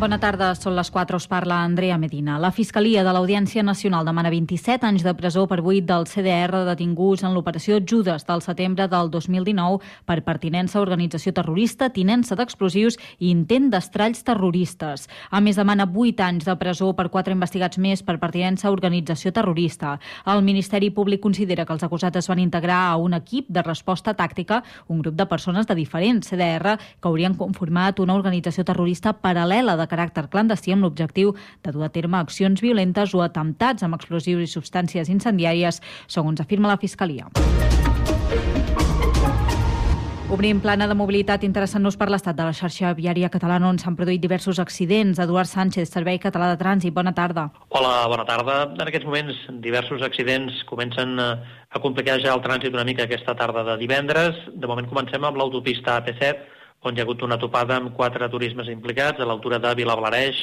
Bona tarda, són les 4, us parla Andrea Medina. La Fiscalia de l'Audiència Nacional demana 27 anys de presó per 8 del CDR detinguts en l'operació Judes del setembre del 2019 per pertinença a organització terrorista, tinença d'explosius i intent d'estralls terroristes. A més, demana 8 anys de presó per 4 investigats més per pertinença a organització terrorista. El Ministeri Públic considera que els acusats es van integrar a un equip de resposta tàctica, un grup de persones de diferents CDR que haurien conformat una organització terrorista paral·lela de caràcter clandestí amb l'objectiu de dur a terme accions violentes o atemptats amb explosius i substàncies incendiàries, segons afirma la Fiscalia. Obrim plana de mobilitat interessant-nos per l'estat de la xarxa viària catalana on s'han produït diversos accidents. Eduard Sánchez, Servei Català de Trànsit, bona tarda. Hola, bona tarda. En aquests moments diversos accidents comencen eh, a complicar ja el trànsit una mica aquesta tarda de divendres. De moment comencem amb l'autopista AP7, on hi ha hagut una topada amb quatre turismes implicats a l'altura de Vilablareix,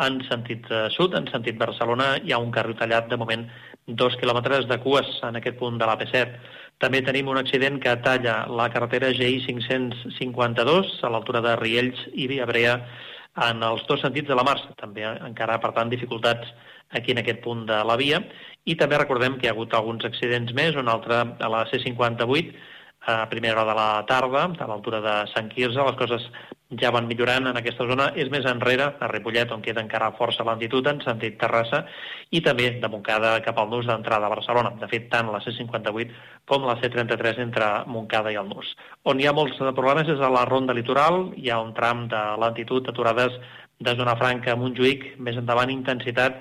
en sentit eh, sud, en sentit Barcelona, hi ha un carril tallat de moment dos quilòmetres de cues en aquest punt de l'AP7. També tenim un accident que talla la carretera GI 552 a l'altura de Riells i Viabrea en els dos sentits de la marxa. També encara, per tant, dificultats aquí en aquest punt de la via. I també recordem que hi ha hagut alguns accidents més, un altre a la C58, a primera hora de la tarda, a l'altura de Sant Quirze, les coses ja van millorant en aquesta zona. És més enrere, a Ripollet, on queda encara força lentitud en sentit Terrassa, i també de Montcada cap al nus d'entrada a Barcelona. De fet, tant la C58 com la C33 entre Montcada i el nus. On hi ha molts problemes és a la ronda litoral, hi ha un tram de lentitud, aturades de zona franca a Montjuïc, més endavant intensitat,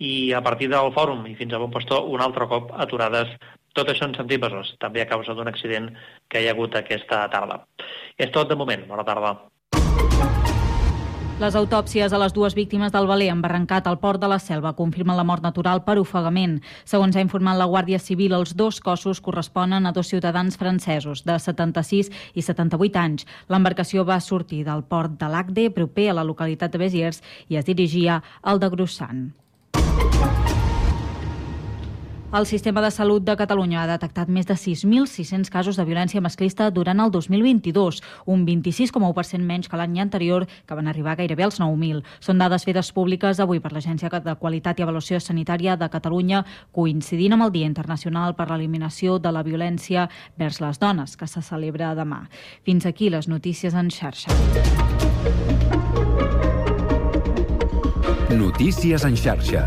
i a partir del fòrum i fins a Bon Pastor un altre cop aturades tot això en sentit besòs, també a causa d'un accident que hi ha hagut aquesta tarda. És tot de moment. Bona tarda. Les autòpsies a les dues víctimes del Valer embarrancat al port de la Selva confirmen la mort natural per ofegament. Segons ha informat la Guàrdia Civil, els dos cossos corresponen a dos ciutadans francesos de 76 i 78 anys. L'embarcació va sortir del port de l'Agde, proper a la localitat de Béziers, i es dirigia al de Grossan. El Sistema de Salut de Catalunya ha detectat més de 6.600 casos de violència masclista durant el 2022, un 26,1% menys que l'any anterior, que van arribar gairebé als 9.000. Són dades fetes públiques avui per l'Agència de Qualitat i Avaluació Sanitària de Catalunya, coincidint amb el Dia Internacional per l'Eliminació de la Violència vers les Dones, que se celebra demà. Fins aquí les notícies en xarxa. Notícies en xarxa.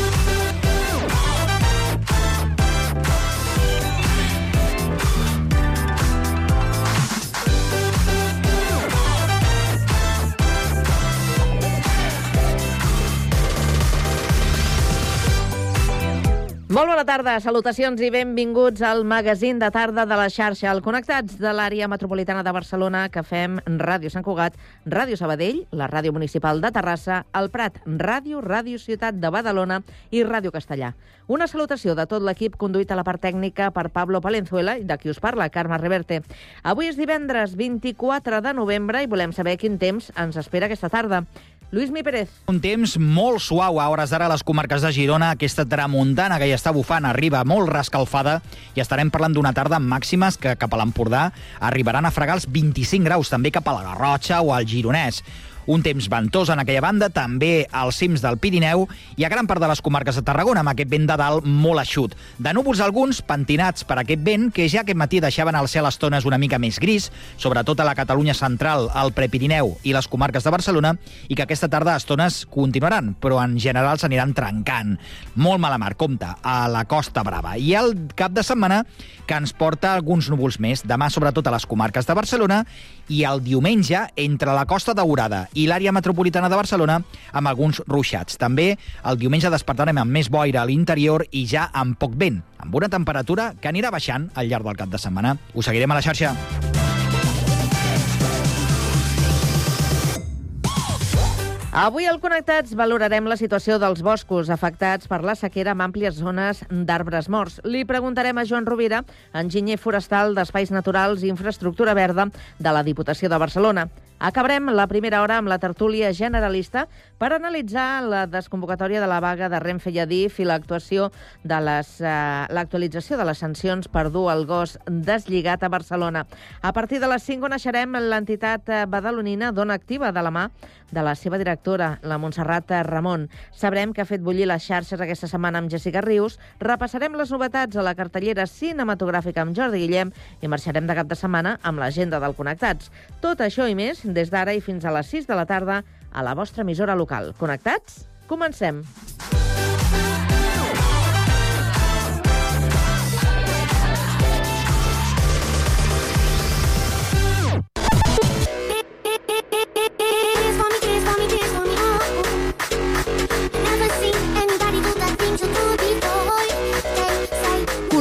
Molt bona tarda, salutacions i benvinguts al magazín de tarda de la xarxa, al Connectats de l'àrea metropolitana de Barcelona, que fem Ràdio Sant Cugat, Ràdio Sabadell, la Ràdio Municipal de Terrassa, el Prat, Ràdio, Ràdio Ciutat de Badalona i Ràdio Castellà. Una salutació de tot l'equip conduït a la part tècnica per Pablo Palenzuela i de qui us parla, Carme Reverte. Avui és divendres 24 de novembre i volem saber quin temps ens espera aquesta tarda. Lluís Mi Pérez. Un temps molt suau a hores d'ara a les comarques de Girona. Aquesta tramuntana que ja està bufant arriba molt rescalfada i estarem parlant d'una tarda amb màximes que cap a l'Empordà arribaran a fregar els 25 graus, també cap a la Garrotxa o al Gironès. Un temps ventós en aquella banda, també als cims del Pirineu i a gran part de les comarques de Tarragona, amb aquest vent de dalt molt eixut. De núvols alguns, pentinats per aquest vent, que ja aquest matí deixaven el cel estones una mica més gris, sobretot a la Catalunya central, al Prepirineu i les comarques de Barcelona, i que aquesta tarda estones continuaran, però en general s'aniran trencant. Molt mala mar, compte, a la Costa Brava. I el cap de setmana que ens porta alguns núvols més, demà sobretot a les comarques de Barcelona i el diumenge entre la Costa Daurada i l'àrea metropolitana de Barcelona amb alguns ruixats. També el diumenge despertarem amb més boira a l'interior i ja amb poc vent, amb una temperatura que anirà baixant al llarg del cap de setmana. Us seguirem a la xarxa. Avui al Connectats valorarem la situació dels boscos afectats per la sequera amb àmplies zones d'arbres morts. Li preguntarem a Joan Rovira, enginyer forestal d'Espais Naturals i Infraestructura Verda de la Diputació de Barcelona. Acabarem la primera hora amb la tertúlia generalista per analitzar la desconvocatòria de la vaga de Renfe i Adif i l'actuació de les, eh, l'actualització de les sancions per dur el gos deslligat a Barcelona. A partir de les 5 coneixerem l'entitat eh, badalonina Dona Activa de la mà de la seva directora, la Montserrat Ramon. Sabrem que ha fet bullir les xarxes aquesta setmana amb Jessica Rius, repassarem les novetats a la cartellera cinematogràfica amb Jordi Guillem i marxarem de cap de setmana amb l'agenda del Connectats. Tot això i més des d'ara i fins a les 6 de la tarda a la vostra emissora local. Connectats? Comencem!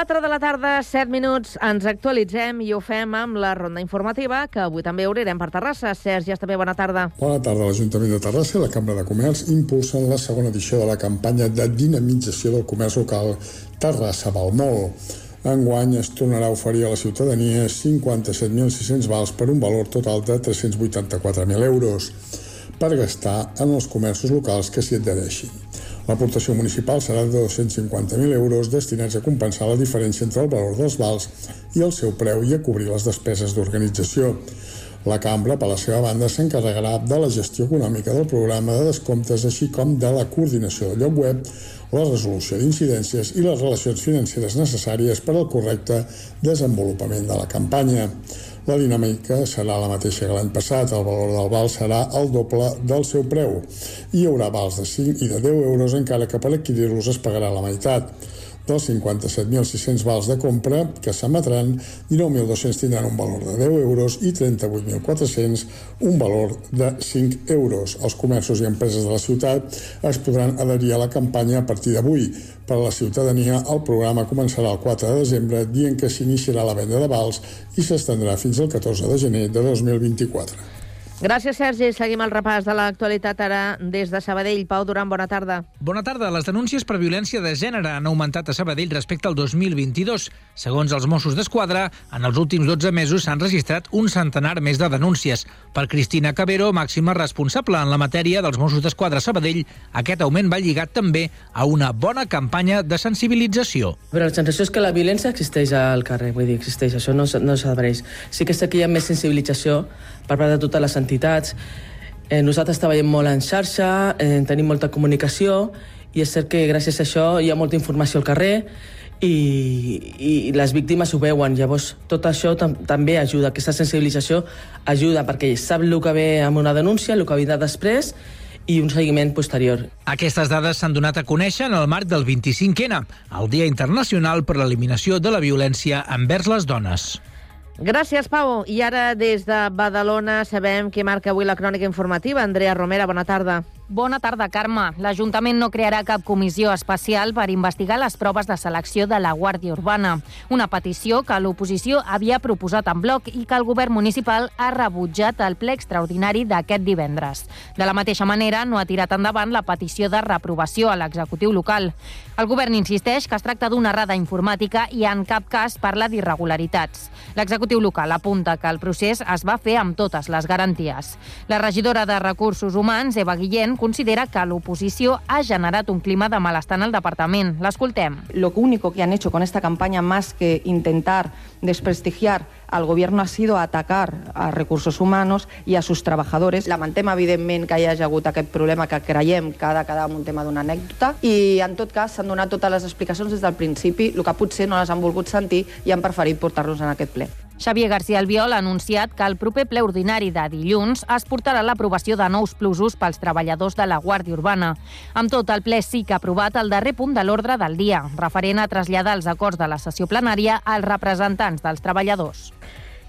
Quatre de la tarda, 7 minuts, ens actualitzem i ho fem amb la ronda informativa, que avui també obrirem per Terrassa. Sergi, està bé, bona tarda. Bona tarda. L'Ajuntament de Terrassa i la Cambra de Comerç impulsen la segona edició de la campanya de dinamització del comerç local Terrassa Balmol. Enguany es tornarà a oferir a la ciutadania 57.600 vals per un valor total de 384.000 euros per gastar en els comerços locals que s'hi adhereixin. L'aportació municipal serà de 250.000 euros destinats a compensar la diferència entre el valor dels vals i el seu preu i a cobrir les despeses d'organització. La cambra, per la seva banda, s'encarregarà de la gestió econòmica del programa de descomptes, així com de la coordinació del lloc web, la resolució d'incidències i les relacions financeres necessàries per al correcte desenvolupament de la campanya. La dinàmica serà la mateixa que l'any passat. El valor del val serà el doble del seu preu. Hi haurà vals de 5 i de 10 euros, encara que per adquirir-los es pagarà la meitat. Dels 57.600 vals de compra que s'emetran, 19.200 tindran un valor de 10 euros i 38.400 un valor de 5 euros. Els comerços i empreses de la ciutat es podran adherir a la campanya a partir d'avui. Per a la ciutadania, el programa començarà el 4 de desembre, dient que s'iniciarà la venda de vals i s'estendrà fins al 14 de gener de 2024. Gràcies, Sergi. Seguim el repàs de l'actualitat ara des de Sabadell. Pau Duran, bona tarda. Bona tarda. Les denúncies per violència de gènere han augmentat a Sabadell respecte al 2022. Segons els Mossos d'Esquadra, en els últims 12 mesos s'han registrat un centenar més de denúncies. Per Cristina Cabero, màxima responsable en la matèria dels Mossos d'Esquadra a Sabadell, aquest augment va lligat també a una bona campanya de sensibilització. Però la sensació és que la violència existeix al carrer, vull dir, existeix, això no, no s'advereix. Sí que sé que hi ha més sensibilització per part de totes les entitats. Eh, nosaltres treballem molt en xarxa, eh, tenim molta comunicació i és cert que gràcies a això hi ha molta informació al carrer i, i les víctimes ho veuen. Llavors, tot això tam també ajuda, aquesta sensibilització ajuda perquè sap el que ve amb una denúncia, el que vindrà després i un seguiment posterior. Aquestes dades s'han donat a conèixer en el marc del 25N, el Dia Internacional per l'Eliminació de la Violència envers les dones. Gràcies, Pau. I ara, des de Badalona, sabem qui marca avui la crònica informativa. Andrea Romera, bona tarda. Bona tarda, Carme. L'Ajuntament no crearà cap comissió especial per investigar les proves de selecció de la Guàrdia Urbana. Una petició que l'oposició havia proposat en bloc i que el govern municipal ha rebutjat al ple extraordinari d'aquest divendres. De la mateixa manera, no ha tirat endavant la petició de reprovació a l'executiu local. El govern insisteix que es tracta d'una errada informàtica i en cap cas parla d'irregularitats. L'executiu local apunta que el procés es va fer amb totes les garanties. La regidora de Recursos Humans, Eva Guillén, considera que l'oposició ha generat un clima de malestar en el departament. L'escoltem. Lo único que han hecho con esta campaña, más que intentar desprestigiar al gobierno ha sido atacar a recursos humanos i a sus trabajadores. Lamentem, evidentment, que hi hagi hagut aquest problema que creiem que ha de quedar un tema d'una anècdota i, en tot cas, s'han donat totes les explicacions des del principi, el que potser no les han volgut sentir i han preferit portar-los en aquest ple. Xavier García Albiol ha anunciat que el proper ple ordinari de dilluns es portarà l'aprovació de nous plusos pels treballadors de la Guàrdia Urbana. Amb tot, el ple sí que ha aprovat el darrer punt de l'ordre del dia, referent a traslladar els acords de la sessió plenària als representants dels treballadors.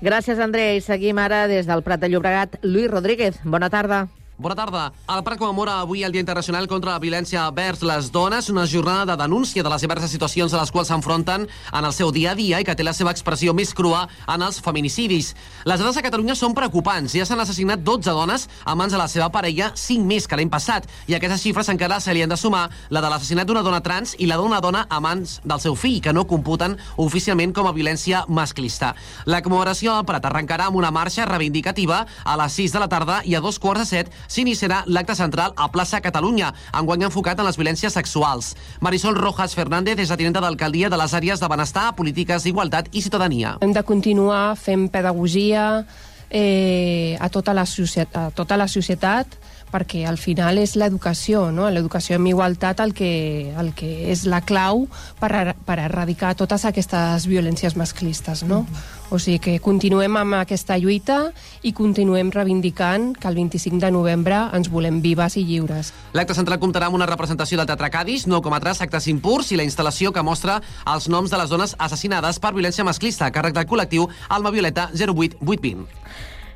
Gràcies, Andrea. I seguim ara des del Prat de Llobregat. Lluís Rodríguez, bona tarda. Bona tarda. El Prat commemora avui el Dia Internacional contra la Violència vers les Dones, una jornada de denúncia de les diverses situacions a les quals s'enfronten en el seu dia a dia i que té la seva expressió més crua en els feminicidis. Les dades a Catalunya són preocupants. Ja s'han assassinat 12 dones a mans de la seva parella, 5 més que l'any passat. I a aquestes xifres encara se li han de sumar la de l'assassinat d'una dona trans i la d'una dona a mans del seu fill, que no computen oficialment com a violència masclista. La commemoració del Prat arrencarà amb una marxa reivindicativa a les 6 de la tarda i a dos quarts de set s'iniciarà l'acte central a plaça Catalunya, enguany enfocat en les violències sexuals. Marisol Rojas Fernández és la tinenta d'alcaldia de les àrees de benestar, polítiques d'igualtat i ciutadania. Hem de continuar fent pedagogia eh, a, tota la societat, a tota la societat perquè al final és l'educació, no? l'educació en igualtat el que, el que és la clau per, per erradicar totes aquestes violències masclistes. No? Mm -hmm. O sigui que continuem amb aquesta lluita i continuem reivindicant que el 25 de novembre ens volem vives i lliures. L'acte central comptarà amb una representació del Teatre Cadis, 9,3 actes impurs i la instal·lació que mostra els noms de les dones assassinades per violència masclista a càrrec del col·lectiu Alma Violeta 08820.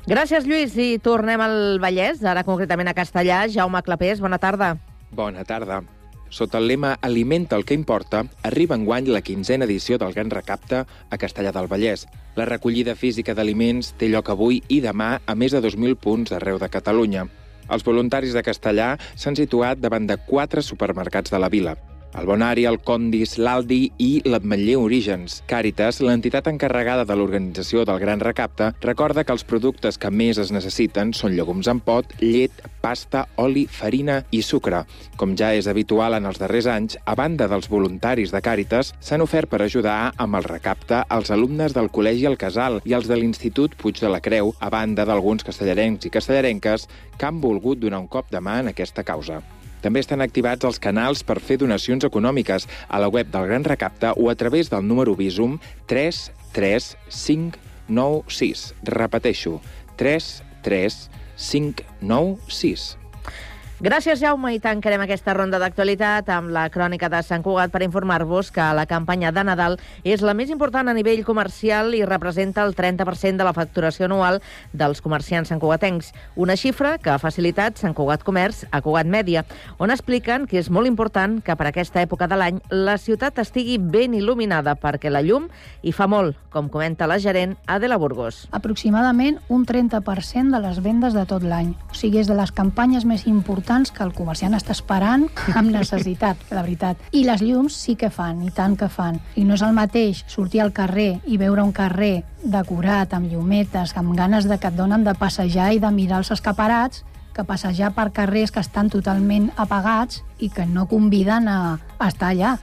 Gràcies, Lluís. I tornem al Vallès, ara concretament a Castellà. Jaume Clapés, bona tarda. Bona tarda. Sota el lema Alimenta el que importa, arriba enguany la quinzena edició del Gran Recapte a Castellà del Vallès. La recollida física d'aliments té lloc avui i demà a més de 2.000 punts arreu de Catalunya. Els voluntaris de Castellà s'han situat davant de quatre supermercats de la vila. El Bonari, el Condis, l'Aldi i l'Ametller Orígens. Càritas, l'entitat encarregada de l'organització del Gran Recapte, recorda que els productes que més es necessiten són llegums en pot, llet, pasta, oli, farina i sucre. Com ja és habitual en els darrers anys, a banda dels voluntaris de Càritas, s'han ofert per ajudar amb el recapte els alumnes del Col·legi El Casal i els de l'Institut Puig de la Creu, a banda d'alguns castellarencs i castellarenques que han volgut donar un cop de mà en aquesta causa. També estan activats els canals per fer donacions econòmiques a la web del Gran Recapte o a través del número Visum 33596. Repeteixo, 33596. Gràcies, Jaume, i tancarem aquesta ronda d'actualitat amb la crònica de Sant Cugat per informar-vos que la campanya de Nadal és la més important a nivell comercial i representa el 30% de la facturació anual dels comerciants santcugatencs, una xifra que ha facilitat Sant Cugat Comerç a Cugat Mèdia, on expliquen que és molt important que per aquesta època de l'any la ciutat estigui ben il·luminada perquè la llum hi fa molt, com comenta la gerent Adela Burgos. Aproximadament un 30% de les vendes de tot l'any. O sigui, és de les campanyes més importants importants que el comerciant està esperant amb necessitat, la veritat. I les llums sí que fan, i tant que fan. I no és el mateix sortir al carrer i veure un carrer decorat amb llumetes, amb ganes de que et donen de passejar i de mirar els escaparats, que passejar per carrers que estan totalment apagats i que no conviden a estar allà.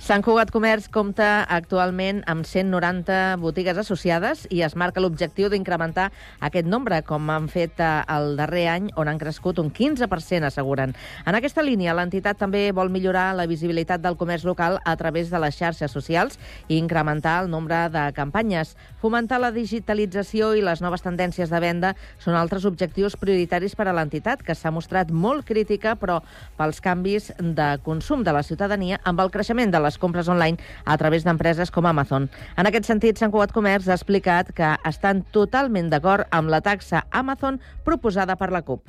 Sant Cugat Comerç compta actualment amb 190 botigues associades i es marca l'objectiu d'incrementar aquest nombre, com han fet eh, el darrer any, on han crescut un 15%, asseguren. En aquesta línia, l'entitat també vol millorar la visibilitat del comerç local a través de les xarxes socials i incrementar el nombre de campanyes. Fomentar la digitalització i les noves tendències de venda són altres objectius prioritaris per a l'entitat, que s'ha mostrat molt crítica, però pels canvis de consum de la ciutadania amb el creixement de les compres online a través d'empreses com Amazon. En aquest sentit, Sant Cugat Comerç ha explicat que estan totalment d'acord amb la taxa Amazon proposada per la CUP.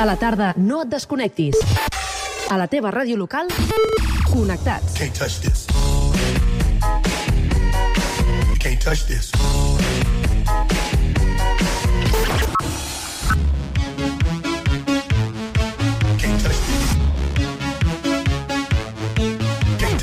A la tarda, no et desconnectis. A la teva ràdio local, connectats. Can't touch this. You can't touch this.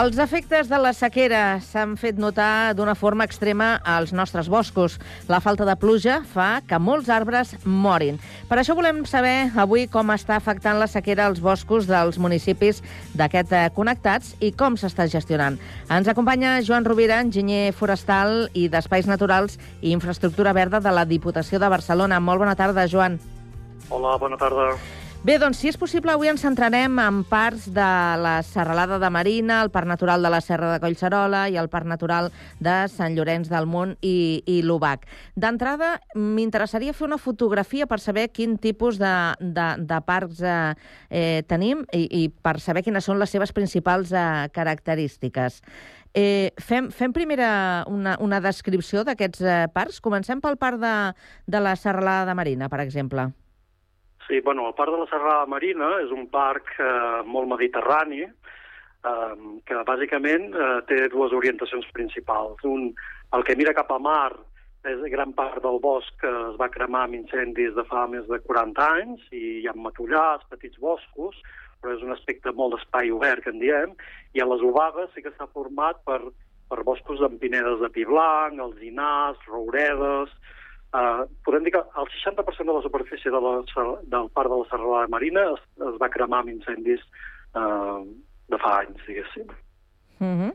Els efectes de la sequera s'han fet notar d'una forma extrema als nostres boscos. La falta de pluja fa que molts arbres morin. Per això volem saber avui com està afectant la sequera als boscos dels municipis d'aquest eh, Connectats i com s'està gestionant. Ens acompanya Joan Rovira, enginyer forestal i d'Espais Naturals i Infraestructura Verda de la Diputació de Barcelona. Molt bona tarda, Joan. Hola, bona tarda. Bé, doncs, si és possible, avui ens centrarem en parts de la Serralada de Marina, el Parc Natural de la Serra de Collserola i el Parc Natural de Sant Llorenç del Munt i, i l'Ubac. D'entrada, m'interessaria fer una fotografia per saber quin tipus de, de, de parcs eh, eh, tenim i, i per saber quines són les seves principals eh, característiques. Eh, fem, fem primera una, una descripció d'aquests eh, parcs. Comencem pel parc de, de la Serralada de Marina, per exemple. Sí, bueno, el Parc de la Serrada Marina és un parc eh, molt mediterrani eh, que bàsicament eh, té dues orientacions principals. Un, el que mira cap a mar és gran part del bosc que es va cremar amb incendis de fa més de 40 anys i hi ha matollars, petits boscos, però és un aspecte molt d'espai obert, que en diem, i a les obagues sí que està format per, per boscos amb pinedes de pi blanc, alzinars, rouredes, Uh, podem dir que el 60% de la superfície de la, del parc de la Serralada Marina es, es va cremar amb incendis uh, de fa anys, diguéssim. -huh.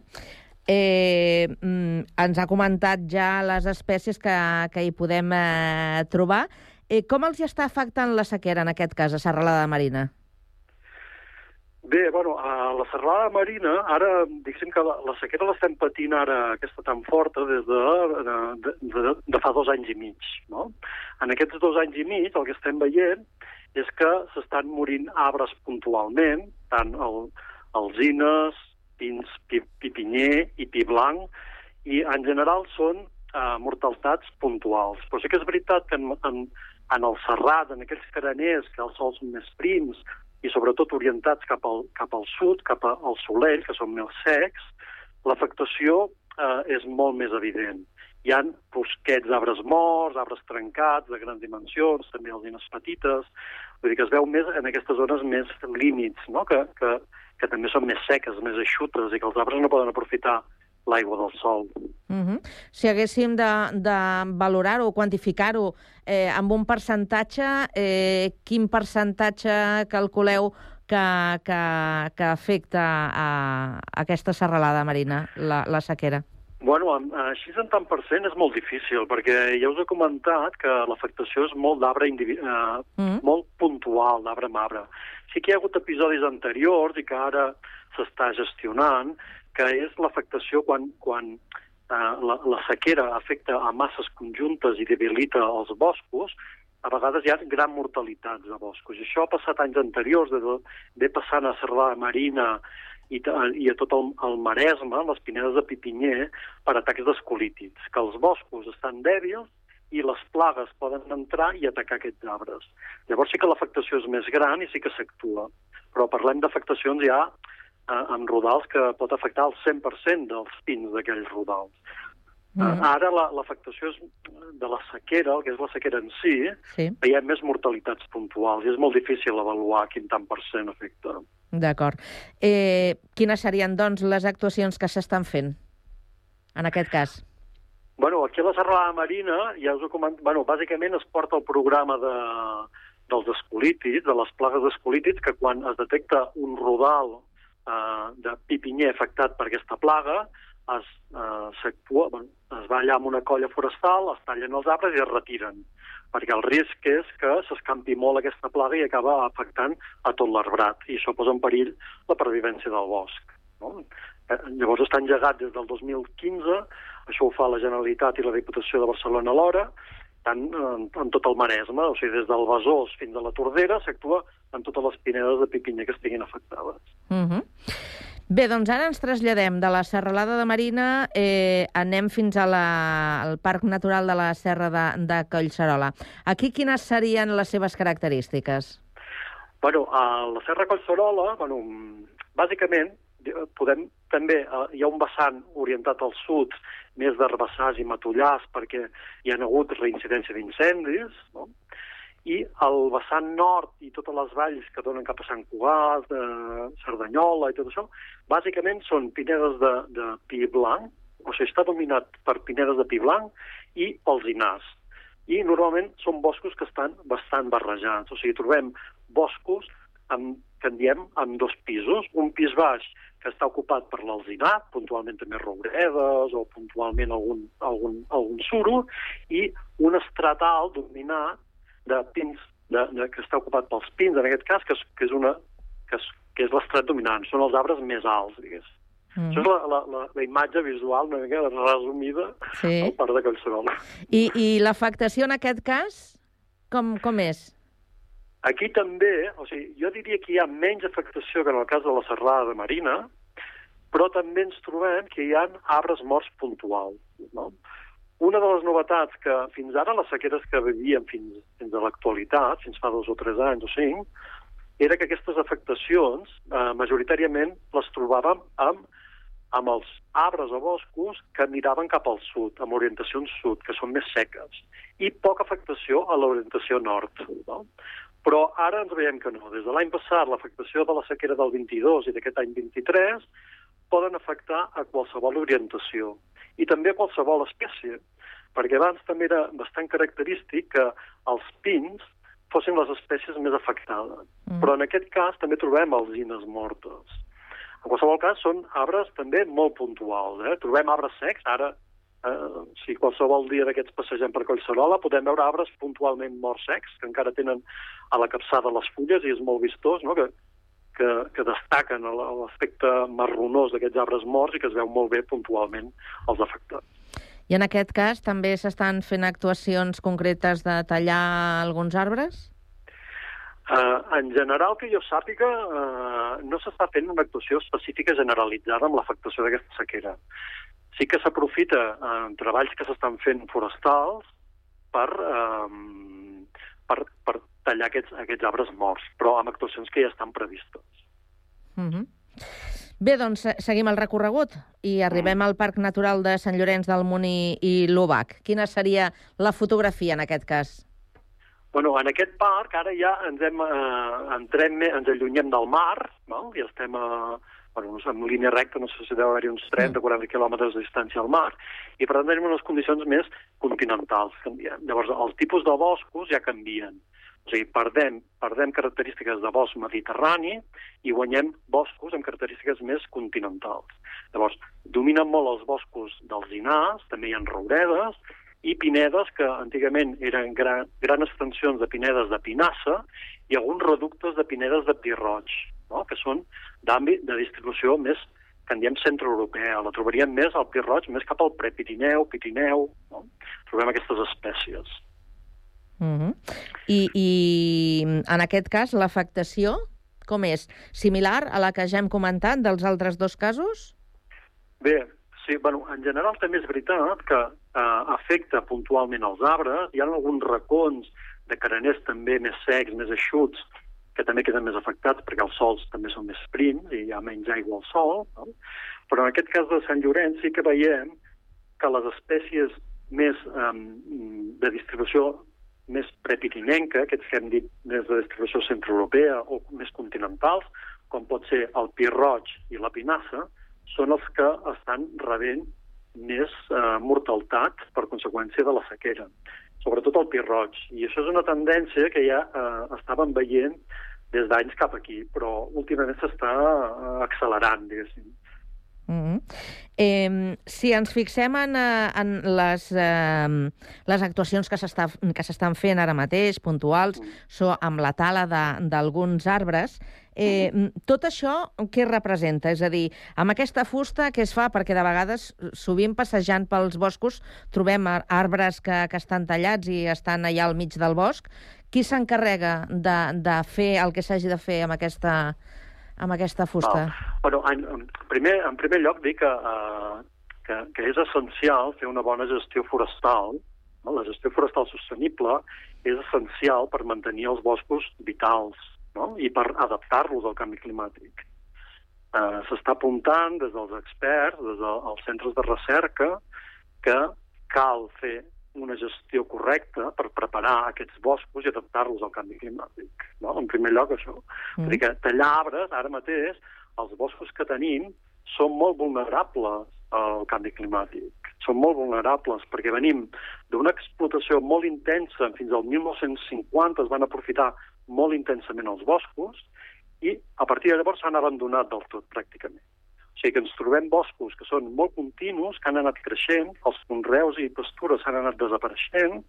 eh, mm, ens ha comentat ja les espècies que, que hi podem eh, trobar. Eh, com els hi està afectant la sequera, en aquest cas, a Serralada Marina? Bé, bueno, a la serralada marina, ara, diguéssim que la, la sequera l'estem patint ara, aquesta tan forta, des de, de, de, de fa dos anys i mig. No? En aquests dos anys i mig el que estem veient és que s'estan morint arbres puntualment, tant el, alzines, pins, pi, pipinyer i pi blanc, i en general són uh, mortalitats puntuals. Però sí que és veritat que en, en, en el serrat, en aquells careners, que els sols més prims, i sobretot orientats cap al, cap al sud, cap al Solell, que són més secs, l'afectació eh, és molt més evident. Hi ha bosquets d'arbres morts, arbres trencats, de grans dimensions, també aldines petites, vull dir que es veu més en aquestes zones més límits, no? que, que, que també són més seques, més eixutes, i que els arbres no poden aprofitar l'aigua del sol. Uh -huh. Si haguéssim de, de valorar-ho o quantificar-ho eh, amb un percentatge, eh, quin percentatge calculeu que, que, que afecta a, a aquesta serralada marina, la, la sequera? Bueno, així en tant per cent és molt difícil, perquè ja us he comentat que l'afectació és molt d'arbre eh, mm. molt puntual, d'arbre amb arbre. Sí que hi ha hagut episodis anteriors i que ara s'està gestionant, que és l'afectació quan, quan eh, la, la sequera afecta a masses conjuntes i debilita els boscos, a vegades hi ha gran mortalitat de boscos. I això ha passat anys anteriors, de, de passant a Serrada Marina i, i a tot el, el Maresme, les pinedes de Pipinyer, per atacs d'escolítids, que els boscos estan dèbils i les plagues poden entrar i atacar aquests arbres. Llavors sí que l'afectació és més gran i sí que s'actua. Però parlem d'afectacions ja eh, amb rodals que pot afectar el 100% dels pins d'aquells rodals. Mm. -hmm. Ara l'afectació és de la sequera, el que és la sequera en si, sí. hi ha més mortalitats puntuals i és molt difícil avaluar quin tant per cent afecta. D'acord. Eh, quines serien, doncs, les actuacions que s'estan fent en aquest cas? Bueno, aquí a la Serralada Marina, ja us ho coment... bueno, bàsicament es porta el programa de, dels escolítids, de les plagues d'escolítids, que quan es detecta un rodal eh, de pipinyer afectat per aquesta plaga, es, eh, bueno, es va allà amb una colla forestal, es tallen els arbres i es retiren, perquè el risc és que s'escampi molt aquesta plaga i acaba afectant a tot l'arbrat, i això posa en perill la pervivència del bosc. No? Eh, llavors està engegat des del 2015, això ho fa la Generalitat i la Diputació de Barcelona alhora, tant en, en tot el Maresme, o sigui, des del Besòs fins a la Tordera, s'actua en totes les pinedes de pipinya que estiguin afectades. Uh -huh. Bé, doncs ara ens traslladem de la Serralada de Marina, eh, anem fins a la, al Parc Natural de la Serra de, de Collserola. Aquí quines serien les seves característiques? Bueno, a la Serra Collserola, bueno, bàsicament, podem també, eh, hi ha un vessant orientat al sud, més d'herbassars i matollars, perquè hi ha hagut reincidència d'incendis, no? i el vessant nord i totes les valls que donen cap a Sant Cugat, de Cerdanyola i tot això, bàsicament són pinedes de, de pi blanc, o sigui, està dominat per pinedes de pi blanc i alzinars. I normalment són boscos que estan bastant barrejats, o sigui, trobem boscos amb, que en diem amb dos pisos, un pis baix que està ocupat per l'alzinar, puntualment també rouredes o puntualment algun, algun, algun suro, i un estrat alt dominat de pins, de, de, que està ocupat pels pins, en aquest cas, que és, que és, una, que és, que és l'estret dominant, són els arbres més alts, digués. Mm. Això és la, la, la, la imatge visual una mica resumida sí. al parc de Collserola. I, I l'afectació en aquest cas, com, com és? Aquí també, o sigui, jo diria que hi ha menys afectació que en el cas de la serrada de Marina, però també ens trobem que hi ha arbres morts puntuals. No? Una de les novetats que fins ara les sequeres que vivíem fins, fins a l'actualitat, fins fa dos o tres anys o cinc, era que aquestes afectacions eh, majoritàriament les trobàvem amb, amb els arbres o boscos que miraven cap al sud, amb orientacions sud, que són més seques, i poca afectació a l'orientació nord. No? Però ara ens veiem que no. Des de l'any passat, l'afectació de la sequera del 22 i d'aquest any 23 poden afectar a qualsevol orientació i també a qualsevol espècie, perquè abans també era bastant característic que els pins fossin les espècies més afectades. Mm. Però en aquest cas també trobem alzines mortes. En qualsevol cas, són arbres també molt puntuals. Eh? Trobem arbres secs, ara, eh, si qualsevol dia d'aquests passegem per Collserola, podem veure arbres puntualment morts secs, que encara tenen a la capçada les fulles i és molt vistós, no? que que, que destaquen l'aspecte marronós d'aquests arbres morts i que es veu molt bé puntualment els afectats. I en aquest cas també s'estan fent actuacions concretes de tallar alguns arbres? Uh, en general, que jo sàpiga, uh, no s'està fent una actuació específica generalitzada amb l'afectació d'aquesta sequera. Sí que s'aprofita en uh, treballs que s'estan fent forestals per, uh, per, per tallar aquests, aquests arbres morts, però amb actuacions que ja estan previstes. Mm -hmm. Bé, doncs seguim el recorregut i arribem mm. al Parc Natural de Sant Llorenç del Muní i l'Ubac. Quina seria la fotografia en aquest cas? Bueno, en aquest parc ara ja ens, hem, eh, entrem, ens allunyem del mar, no? i estem a, bueno, en línia recta, no sé si deu haver-hi uns 30 o 40 quilòmetres de distància al mar, i per tant tenim unes condicions més continentals. Llavors, els tipus de boscos ja canvien. O sigui, perdem, perdem característiques de bosc mediterrani i guanyem boscos amb característiques més continentals. Llavors, dominen molt els boscos dels dinars, també hi ha rouredes, i pinedes, que antigament eren gran, grans extensions de pinedes de pinassa, i alguns reductes de pinedes de pi roig, no? que són d'àmbit de distribució més que en diem centroeuropea. La trobaríem més al pi roig, més cap al prepirineu, Pirineu. No? Trobem aquestes espècies. Uh -huh. I, I en aquest cas, l'afectació com és? Similar a la que ja hem comentat dels altres dos casos? Bé, sí, bueno, en general també és veritat que eh, afecta puntualment els arbres. Hi ha alguns racons de careners també més secs, més eixuts, que també queden més afectats perquè els sols també són més prims i hi ha menys aigua al sol. No? Però en aquest cas de Sant Llorenç sí que veiem que les espècies més eh, de distribució més prepirinenca, aquests que hem dit des de distribució centroeuropea o més continentals, com pot ser el pi roig i la pinassa, són els que estan rebent més eh, mortalitat per conseqüència de la sequera, sobretot el pi roig. I això és una tendència que ja eh, estàvem veient des d'anys cap aquí, però últimament s'està eh, accelerant, diguéssim. Mm -hmm. eh, si ens fixem en, eh, en les, eh, les actuacions que s'estan fent ara mateix, puntuals, so, amb la tala d'alguns arbres, eh, tot això què representa? És a dir, amb aquesta fusta què es fa? Perquè de vegades, sovint passejant pels boscos, trobem arbres que, que estan tallats i estan allà al mig del bosc. Qui s'encarrega de, de fer el que s'hagi de fer amb aquesta, amb aquesta fusta? Ah, bueno, en, en, primer, en primer lloc dir que, uh, que, que és essencial fer una bona gestió forestal. No? La gestió forestal sostenible és essencial per mantenir els boscos vitals no? i per adaptar-los al canvi climàtic. Uh, S'està apuntant des dels experts, des dels centres de recerca, que cal fer una gestió correcta per preparar aquests boscos i adaptar-los al canvi climàtic. No? En primer lloc, això. Mm. Perquè tallar arbres, ara mateix, els boscos que tenim són molt vulnerables al canvi climàtic. Són molt vulnerables perquè venim d'una explotació molt intensa, fins al 1950 es van aprofitar molt intensament els boscos i a partir de llavors s'han abandonat del tot, pràcticament. O sigui que ens trobem boscos que són molt continus, que han anat creixent, els conreus i pastures s'han anat desapareixent,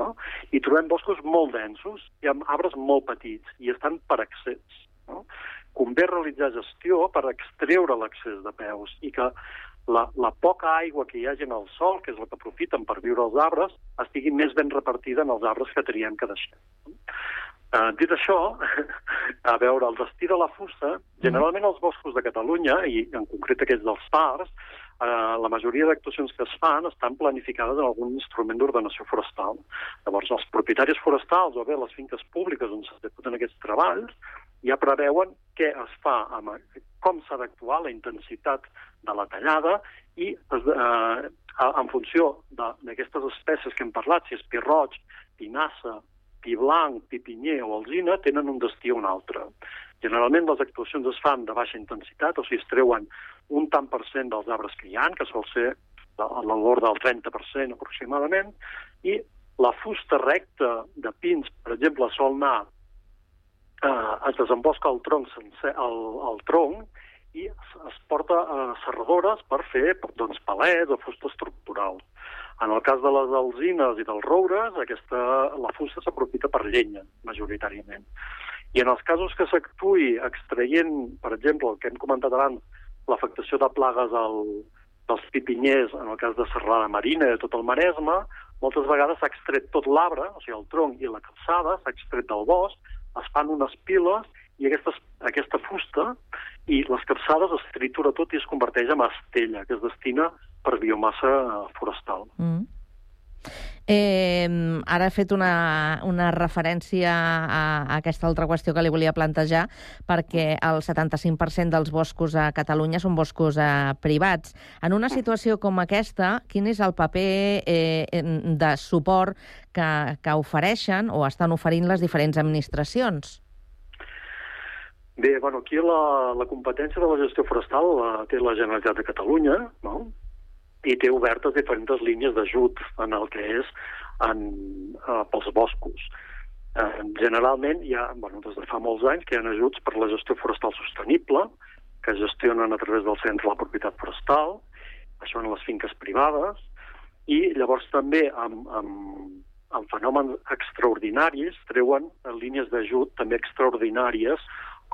no? i trobem boscos molt densos i amb arbres molt petits, i estan per accés. No? Convé realitzar gestió per extreure l'accés de peus i que la, la poca aigua que hi hagi en el sol, que és el que aprofiten per viure els arbres, estigui més ben repartida en els arbres que teníem que deixar. Uh, dit això, a veure, el destí de la fusta, generalment els boscos de Catalunya, i en concret aquests dels fars, uh, la majoria d'actuacions que es fan estan planificades en algun instrument d'ordenació forestal. Llavors, els propietaris forestals o bé les finques públiques on s'executen aquests treballs ja preveuen què es fa, amb, com s'ha d'actuar, la intensitat de la tallada i eh, en funció d'aquestes espècies que hem parlat, si és pi roig, pinassa, pi blanc, pi pinyer o alzina, tenen un destí o un altre. Generalment les actuacions es fan de baixa intensitat, o sigui, es treuen un tant per cent dels arbres que hi ha, que sol ser a l'ordre del 30% aproximadament, i la fusta recta de pins, per exemple, sol anar, eh, es desembosca el tronc sencer, el, el tronc, i es, es porta a serradores per fer doncs, palets o fusta estructural. En el cas de les alzines i dels roures, aquesta, la fusta s'aprofita per llenya, majoritàriament. I en els casos que s'actuï extraient, per exemple, el que hem comentat abans, l'afectació de plagues al, dels pipinyers, en el cas de Serrada Marina i de tot el Maresme, moltes vegades s'ha extret tot l'arbre, o sigui, el tronc i la calçada, s'ha extret del bosc, es fan unes piles i aquestes, aquesta fusta i les capçades es tritura tot i es converteix en estella, que es destina per biomassa forestal. Mm. Eh, ara he fet una, una referència a, a aquesta altra qüestió que li volia plantejar, perquè el 75% dels boscos a Catalunya són boscos eh, privats. En una situació com aquesta, quin és el paper eh, de suport que, que ofereixen o estan oferint les diferents administracions? Bé, bueno, aquí la, la competència de la gestió forestal la té la Generalitat de Catalunya, no? I té obertes diferents línies d'ajut en el que és en, uh, pels boscos. Uh, generalment hi ha, bueno, des de fa molts anys, que hi ha ajuts per la gestió forestal sostenible, que gestionen a través del Centre de la Propietat Forestal, això en les finques privades, i llavors també amb, amb, amb fenòmens extraordinaris treuen línies d'ajut també extraordinàries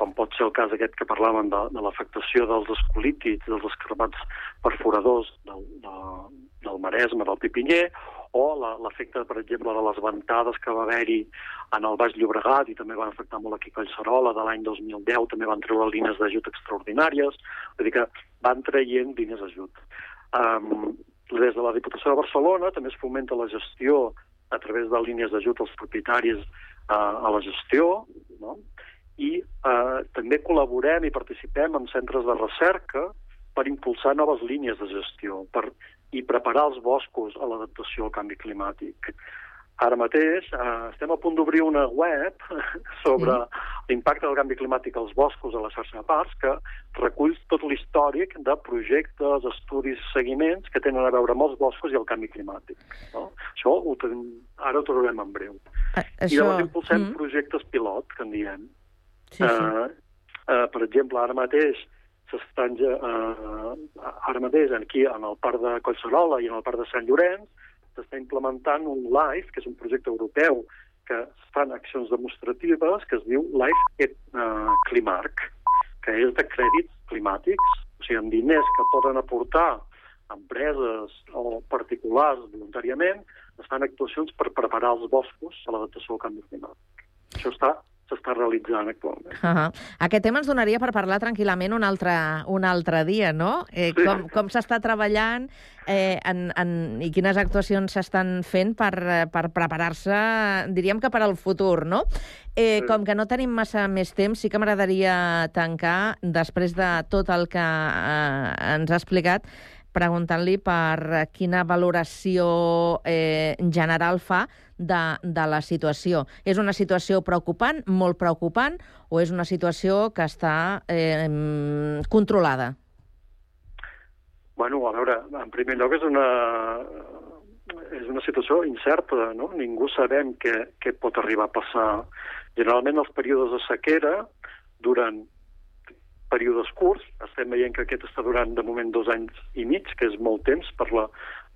com pot ser el cas aquest que parlàvem de, de l'afectació dels escolítids, dels escarbats perforadors del, de, del Maresme, del Pipinyer, o l'efecte, per exemple, de les ventades que va haver-hi en el Baix Llobregat i també van afectar molt aquí Collserola de l'any 2010, també van treure línies d'ajut extraordinàries, vull dir que van traient línies d'ajut. Um, des de la Diputació de Barcelona també es fomenta la gestió a través de línies d'ajut als propietaris uh, a la gestió, no? I eh, també col·laborem i participem en centres de recerca per impulsar noves línies de gestió per, i preparar els boscos a l'adaptació al canvi climàtic. Ara mateix eh, estem a punt d'obrir una web sobre sí. l'impacte del canvi climàtic als boscos a la xarxa de parcs que recull tot l'històric de projectes, estudis, seguiments que tenen a veure amb els boscos i el canvi climàtic. No? Això ho tenim, ara ho trobarem en breu. A, això... I llavors impulsem mm. projectes pilot, que en diem, Sí. Uh, uh, per exemple, ara mateix s'estan eh, ara mateix aquí en el parc de Collserola i en el parc de Sant Llorenç, s'està implementant un LIFE, que és un projecte europeu que fan accions demostratives que es diu Life uh, Climarc, que és de crèdits climàtics, o sigui, amb diners que poden aportar empreses o particulars voluntàriament, es fan actuacions per preparar els boscos a l'adaptació al canvi climàtic. Això està s'està realitzant actualment. Uh -huh. Aquest tema ens donaria per parlar tranquil·lament un altre, un altre dia, no? Eh, sí. Com, com s'està treballant eh, en, en, i quines actuacions s'estan fent per, per preparar-se, diríem que per al futur, no? Eh, sí. Com que no tenim massa més temps, sí que m'agradaria tancar, després de tot el que eh, ens ha explicat, preguntant-li per quina valoració eh, general fa de, de la situació. És una situació preocupant, molt preocupant, o és una situació que està eh, controlada? Bueno, a veure, en primer lloc és una, és una situació incerta, no? Ningú sabem què, què pot arribar a passar. Generalment els períodes de sequera duren períodes curts, estem veient que aquest està durant de moment dos anys i mig, que és molt temps per, la,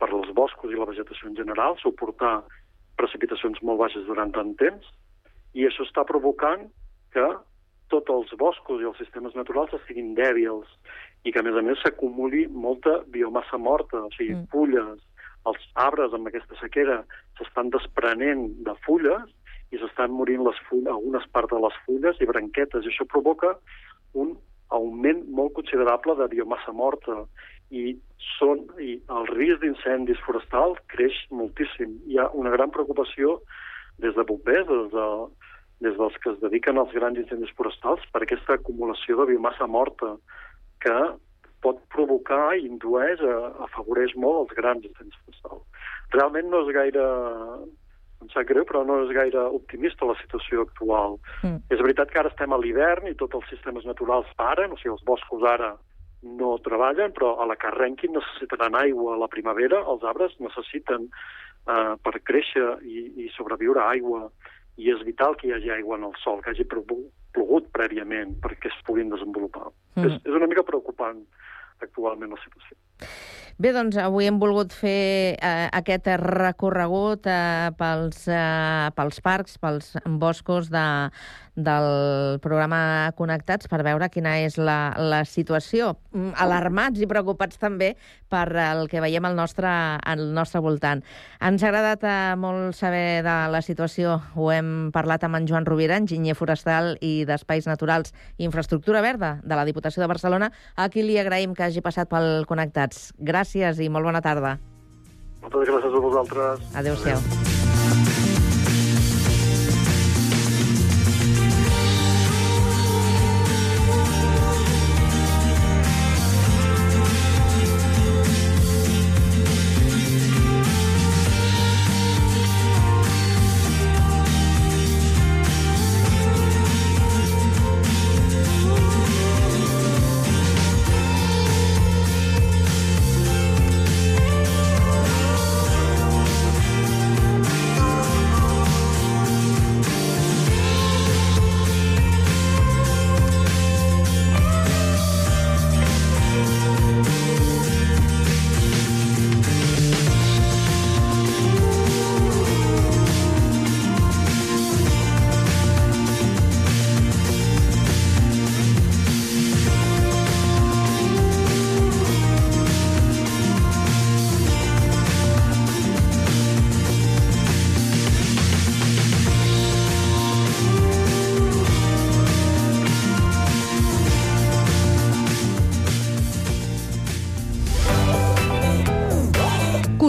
per als boscos i la vegetació en general, suportar precipitacions molt baixes durant tant temps, i això està provocant que tots els boscos i els sistemes naturals estiguin dèbils i que, a més a més, s'acumuli molta biomassa morta, o sigui, mm. fulles. Els arbres amb aquesta sequera s'estan desprenent de fulles i s'estan morint les fulles, algunes parts de les fulles i branquetes, i això provoca un augment molt considerable de biomassa morta i, són, i el risc d'incendis forestals creix moltíssim. Hi ha una gran preocupació des de bombers, des, de, des dels que es dediquen als grans incendis forestals, per aquesta acumulació de biomassa morta que pot provocar indueix, afavoreix molt els grans incendis forestals. Realment no és gaire em sap greu, però no és gaire optimista la situació actual. Mm. És veritat que ara estem a l'hivern i tots els sistemes naturals paren, o sigui, els boscos ara no treballen, però a la que arrenquin necessitaran aigua a la primavera, els arbres necessiten eh, per créixer i, i sobreviure aigua, i és vital que hi hagi aigua en el sol, que hagi plogut prèviament perquè es puguin desenvolupar. Mm. És, és una mica preocupant actualment la situació. Bé, doncs avui hem volgut fer eh, aquest recorregut eh, pels, eh, pels parcs, pels boscos de, del programa Connectats per veure quina és la, la situació. Mm, alarmats i preocupats també per el que veiem al nostre, al nostre voltant. Ens ha agradat eh, molt saber de la situació. Ho hem parlat amb en Joan Rovira, enginyer forestal i d'Espais Naturals i Infraestructura Verda de la Diputació de Barcelona, a qui li agraïm que hagi passat pel Connectats. Gràcies i molt bona tarda. Moltes gràcies a vosaltres. Adéu-siau. Adéu.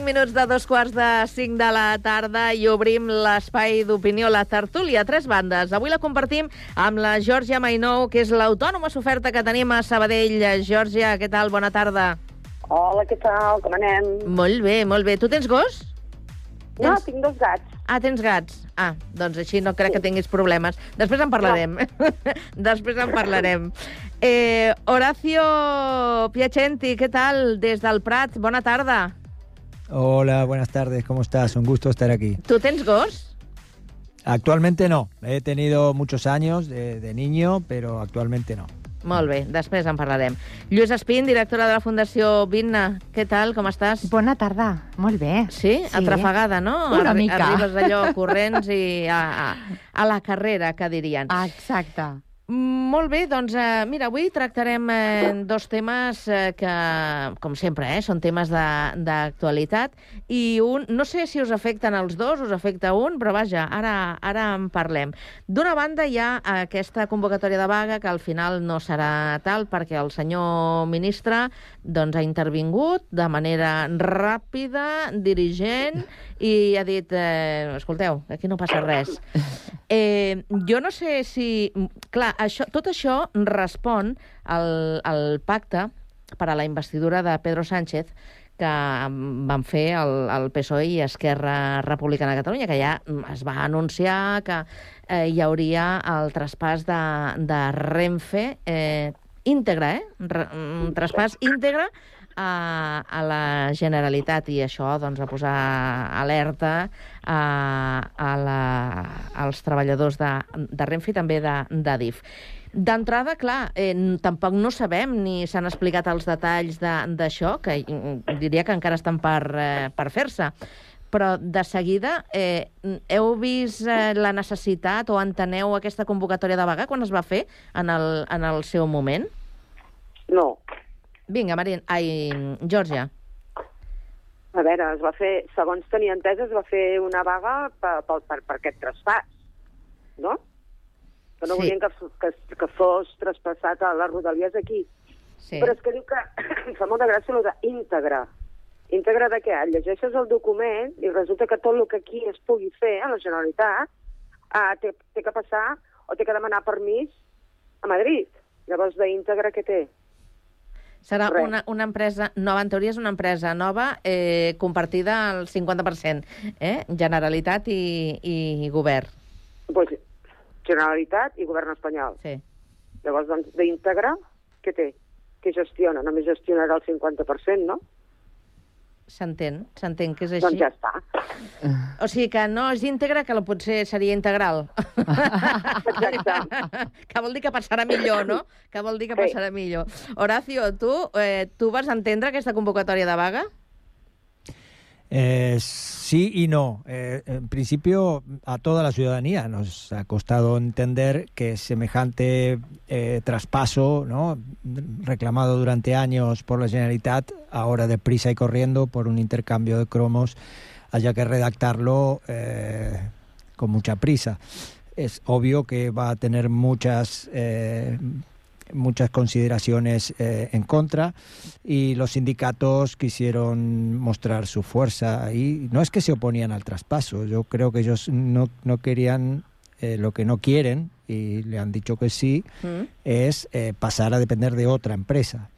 5 minuts de dos quarts de 5 de la tarda i obrim l'espai d'opinió, la tertúlia, tres bandes. Avui la compartim amb la Georgia Mainou, que és l'autònoma soferta que tenim a Sabadell. Georgia, què tal? Bona tarda. Hola, què tal? Com anem? Molt bé, molt bé. Tu tens gos? No, tinc dos gats. Ah, tens gats. Ah, doncs així no crec que tinguis problemes. Després en parlarem. Després en parlarem. Eh, Horacio Piacenti, què tal? Des del Prat, bona tarda. Hola, buenas tardes, ¿cómo estás? Un gusto estar aquí. ¿Tú tens gos? Actualmente no. He tenido muchos años de, de niño, pero actualmente no. Molt bé, després en parlarem. Lluís Espín, directora de la Fundació Vinna, què tal, com estàs? Bona tarda, molt bé. Sí? sí. Atrafegada, no? Una Arri mica. Arribes allò corrents i a, a, a la carrera, que dirien. Exacte. Molt bé, doncs eh, mira, avui tractarem eh, dos temes eh, que, com sempre, eh, són temes d'actualitat i un, no sé si us afecten els dos, us afecta un, però vaja, ara, ara en parlem. D'una banda hi ha aquesta convocatòria de vaga que al final no serà tal perquè el senyor ministre doncs, ha intervingut de manera ràpida, dirigent, i ha dit, eh, escolteu, aquí no passa res. Eh, jo no sé si... Clar, això, tot això respon al, al pacte per a la investidura de Pedro Sánchez que van fer el, el PSOE i Esquerra Republicana de Catalunya, que ja es va anunciar que eh, hi hauria el traspàs de, de Renfe eh, íntegre, eh? Re, un traspàs íntegre a, a la Generalitat i això doncs, va posar alerta a, a la, als treballadors de, de Renfe i també de, de DIF. D'entrada, clar, eh, tampoc no sabem ni s'han explicat els detalls de- d'això, que mm, diria que encara estan per, eh, per fer-se. Però de seguida, eh, heu vist eh, la necessitat o enteneu aquesta convocatòria de vaga quan es va fer en el, en el seu moment? No. Vinga, Marín, ai, Georgia. A veure, es va fer, segons tenia entès, es va fer una vaga per, per, per, per aquest traspàs, no? Que no Sí. volien que, que, que fos traspassat a les rodalies aquí. Sí. Però és que diu que em fa molta gràcia el d'íntegre. Íntegre de què? Llegeixes el document i resulta que tot el que aquí es pugui fer a la Generalitat uh, té, té que passar o té que demanar permís a Madrid. Llavors, d'íntegre què té? Serà Res. una, una empresa nova, en teoria és una empresa nova eh, compartida al 50%, eh? Generalitat i, i govern. Pues, Generalitat i govern espanyol. Sí. Llavors, doncs, d'íntegre, què té? Què gestiona? Només gestionarà el 50%, no? S'entén, s'entén que és així. Doncs ja està. O sigui que no és íntegre, que potser seria integral. que vol dir que passarà millor, no? Que vol dir que Sí. passarà millor. Horacio, tu, eh, tu vas entendre aquesta convocatòria de vaga? Eh, sí y no. Eh, en principio, a toda la ciudadanía nos ha costado entender que semejante eh, traspaso, ¿no? reclamado durante años por la Generalitat, ahora deprisa y corriendo por un intercambio de cromos, haya que redactarlo eh, con mucha prisa. Es obvio que va a tener muchas muchas consideraciones eh, en contra y los sindicatos quisieron mostrar su fuerza y no es que se oponían al traspaso, yo creo que ellos no, no querían eh, lo que no quieren y le han dicho que sí, Mm. es eh, pasar a depender de otra empresa.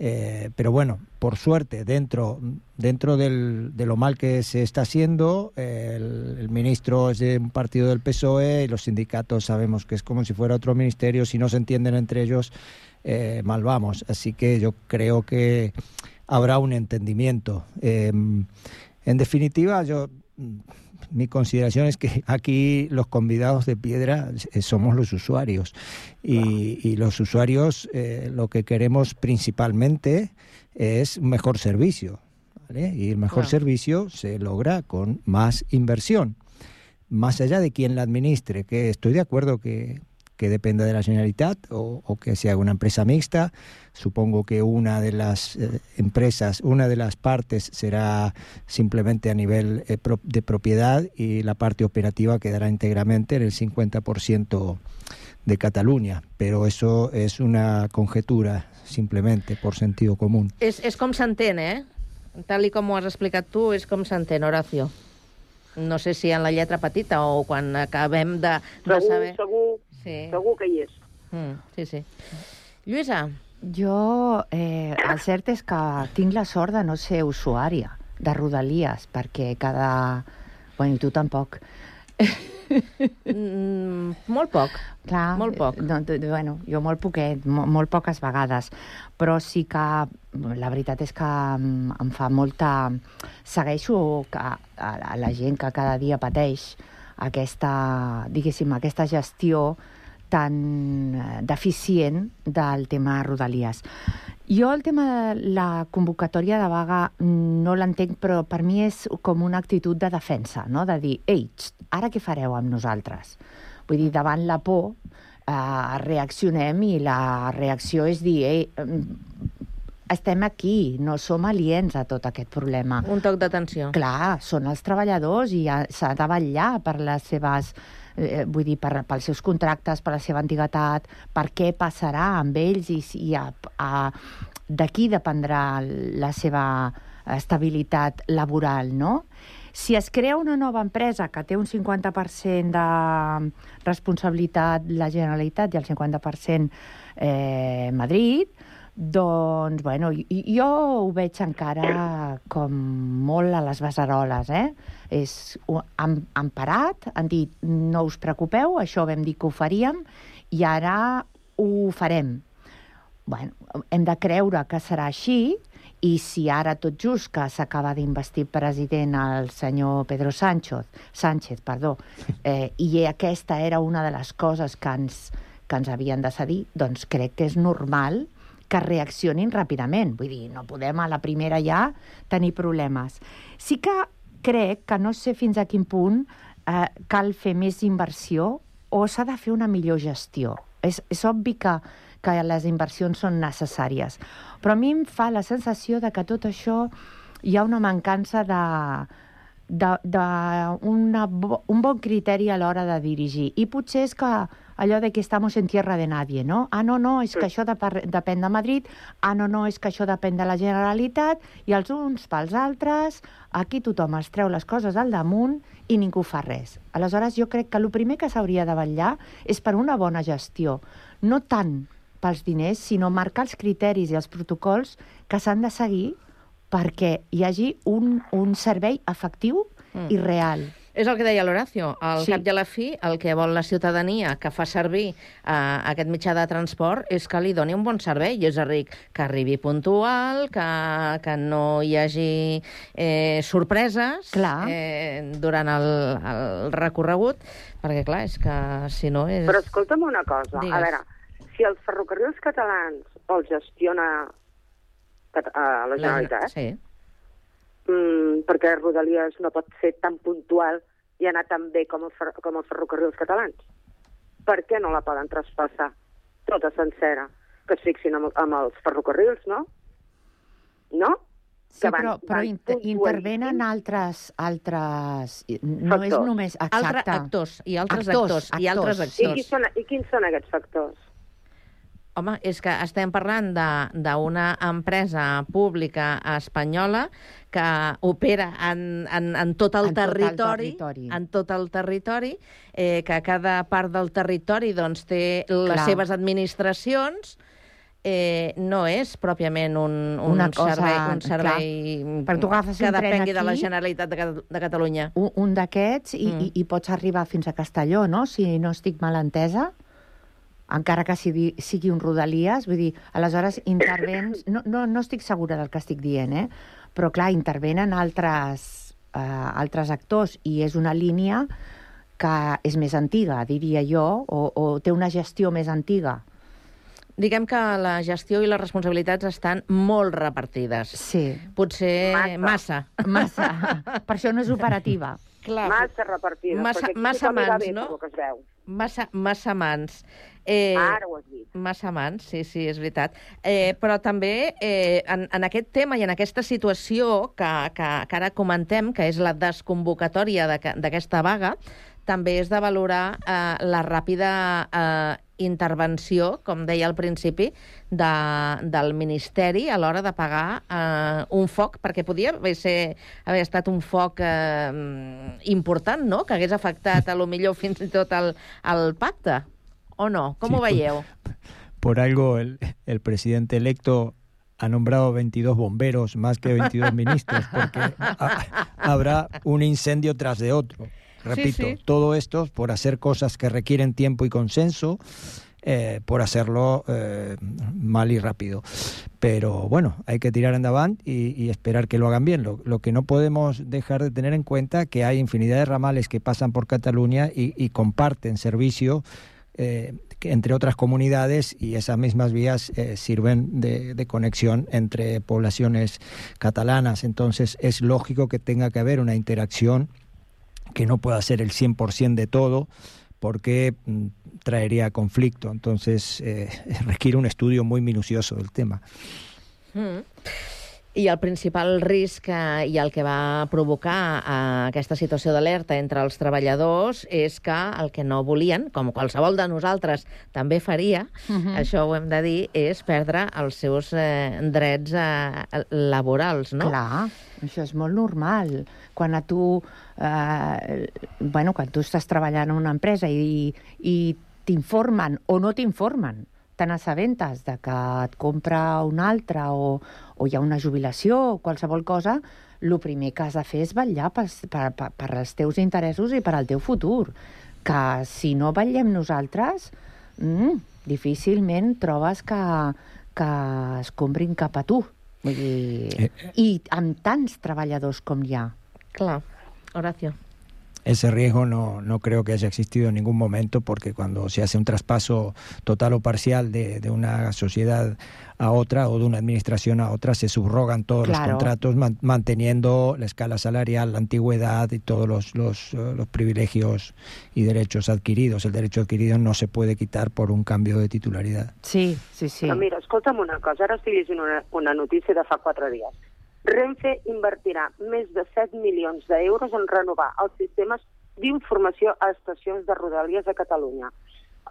Eh, pero bueno, por suerte, dentro, dentro del- de lo mal que se está haciendo, el, ministro es de un partido del PSOE y los sindicatos sabemos que es como si fuera otro ministerio, si no se entienden entre ellos, eh, mal vamos. Así que yo creo que habrá un entendimiento. Eh, en definitiva, yo mi consideración es que aquí los convidados de piedra eh, somos los usuarios y, y los usuarios eh, lo que queremos principalmente es un mejor servicio. ¿vale? Y el mejor servicio se logra con más inversión. Más allá de quién la administre, que estoy de acuerdo que, que dependa de la Generalitat o, o que sea una empresa mixta. Supongo que una de las eh, empresas, una de las partes será simplemente a nivel eh, pro- de propiedad y la parte operativa quedará íntegramente en el 50% de Cataluña. Pero eso es una conjetura, simplemente por sentido común. És, és com s'entén, eh? tal i com ho has explicat tu, és com s'entén, Horacio. No sé si en la lletra petita o quan acabem de, de Segur, saber... segur, Sí. segur que hi és. Mm, sí, sí. Lluïsa, Jo, eh, el cert és que tinc la sort de no ser usuària de Rodalies, perquè cada... Bueno, i tu tampoc. mm, molt poc. Clar, Molt poc. No, d- d- bueno, jo molt poquet, mo molt poques vegades, però sí que la veritat és que em, em fa molta... Segueixo que, a, a la gent que cada dia pateix aquesta, diguéssim, aquesta gestió tan eh, deficient del tema Rodalies. Jo el tema de la convocatòria de vaga no l'entenc, però per mi és com una actitud de defensa, no? de dir, ei, xt, ara què fareu amb nosaltres? Vull dir, davant la por eh, reaccionem i la reacció és dir, ei, estem aquí, no som aliens a tot aquest problema. un toc d'atenció. Clar, són els treballadors i ha- s'ha de vetllar per les seves eh, vull dir, per, pels seus contractes, per la seva antiguitat, per què passarà amb ells i, i a, a, d'aquí dependrà la seva estabilitat laboral, no? Si es crea una nova empresa que té un 50% de responsabilitat la Generalitat i el 50% eh, Madrid, doncs, bueno, jo ho veig encara com molt a les besaroles, eh? És, han, han parat, han dit, no us preocupeu, això vam dir que ho faríem, i ara ho farem. Bueno, hem de creure que serà així, i si ara tot just que s'acaba d'investir president el senyor Pedro Sánchez, Sánchez perdó, eh, i aquesta era una de les coses que ens, que ens havien de cedir, doncs crec que és normal que reaccionin ràpidament. Vull dir, no podem a la primera ja tenir problemes. Sí que crec que no sé fins a quin punt eh, cal fer més inversió o s'ha de fer una millor gestió. És, és obvi que, que les inversions són necessàries, però a mi em fa la sensació de que tot això hi ha una mancança de, de, de un bon criteri a l'hora de dirigir. I potser és que allò de que estamos en tierra de nadie, no? Ah, no, no, és que això dep depèn de Madrid, ah, no, no, és que això depèn de la Generalitat, i els uns pels altres, aquí tothom es treu les coses al damunt i ningú fa res. Aleshores, jo crec que el primer que s'hauria de vetllar és per una bona gestió, no tant pels diners, sinó marcar els criteris i els protocols que s'han de seguir perquè hi hagi un, un servei efectiu Mm. i real. És el que deia l'Horacio. Al Sí. cap i a la fi, el que vol la ciutadania que fa servir eh, aquest mitjà de transport és que li doni un bon servei. És a dir, que arribi puntual, que, que no hi hagi eh, sorpreses Clar. Eh, durant el, el recorregut, perquè, clar, és que si no és... Però escolta'm una cosa, Digues. a veure, si els ferrocarrils catalans els gestiona cat- a la Generalitat, Sí. Mm, perquè Rodalies no pot ser tan puntual i anar tan bé com, el fer com els ferrocarrils catalans. Per què no la poden traspassar tota sencera? Que es fixin amb, amb els ferrocarrils, no? No? Sí, Que van- però, però van inter intervenen altres... altres no és Factors. només... Altres Exacte. actors i altres actors, i altres I, actors. qui són, I quins són aquests factors? Home, és que estem parlant de- d'una empresa pública espanyola que opera en, en, en tot el En tot el territori, territori. en tot el territori, eh, que cada part del territori doncs, té les Clar. seves administracions, eh, no és pròpiament un, un Una cosa, servei, un servei clar. Per tu que depengui de la aquí- Generalitat de, de Catalunya. Un, un d'aquests i, Mm. i, i pots arribar fins a Castelló, no? Si no estic mal entesa encara que sigui, sigui un Rodalies, vull dir, aleshores intervens... No, no, no estic segura del que estic dient, eh? Però, clar, intervenen altres, eh, altres actors i és una línia que és més antiga, diria jo, o, o té una gestió més antiga. Diguem que la gestió i les responsabilitats estan molt repartides. Sí. Potser massa. Massa. per això no és operativa. Clar. Massa repartides, Massa- massa mans, no? que es veu. Massa, massa mans. Eh, Ara ho has dit. Massa mans, sí, sí, és veritat. Eh, però també eh, en, en aquest tema i en aquesta situació que, que, que ara comentem, que és la desconvocatòria d'aquesta vaga, també és de valorar eh, la ràpida eh, intervenció, com deia al principi, de, del Ministeri a l'hora de pagar eh, un foc, perquè podia haver, ser, haver estat un foc eh, important, no?, que hagués afectat a lo millor fins i tot el, el pacte. O no? Sí, ho veieu? Por algo el, el presidente electo ha nombrado 22 bomberos más que 22 ministros, porque ha- habrá un incendio tras de otro. Repito, sí. todo esto por hacer cosas que requieren tiempo y consenso, eh, por hacerlo eh, mal y rápido. Pero bueno, hay que tirar en davant y, y esperar que lo hagan bien. Lo, lo que no podemos dejar de tener en cuenta que hay infinidad de ramales que pasan por Cataluña y, y comparten servicio eh, entre otras comunidades y esas mismas vías eh, sirven de, de conexión entre poblaciones catalanas. Entonces es lógico que tenga que haber una interacción que no pueda ser el 100% de todo porque mm, traería conflicto. Entonces eh, requiere un estudio muy minucioso del tema. Mm. I el principal risc eh, i el que va provocar eh, aquesta situació d'alerta entre els treballadors és que el que no volien, com qualsevol de nosaltres també faria, Mhm. això ho hem de dir, és perdre els seus eh, drets eh, laborals, no? Clar, això és molt normal. Quan a tu, eh, bueno, quan tu estàs treballant en una empresa i, i t'informen o no t'informen, te n'assabentes de que et compra un altre o, o hi ha una jubilació o qualsevol cosa, el primer que has de fer és vetllar per, per, per, per els teus interessos i per al teu futur. Que si no vetllem nosaltres, mm, difícilment trobes que, que es comprin cap a tu. Vull dir, I amb tants treballadors com hi ha. Clar. Horacio. Ese riesgo no, no creo que haya existido en ningún momento porque cuando se hace un traspaso total o parcial de, de una sociedad a otra o de una administración a otra, se subrogan todos los contratos man- manteniendo la escala salarial, la antigüedad y todos los, los, eh, los privilegios y derechos adquiridos. El derecho adquirido no se puede quitar por un cambio de titularidad. Sí, sí, sí. Però mira, escolta'm una cosa, ara estic llegint una, una notícia de fa quatre dies. Renfe invertirà més de 7 milions d'euros en renovar els sistemes d'informació a estacions de Rodalies a Catalunya.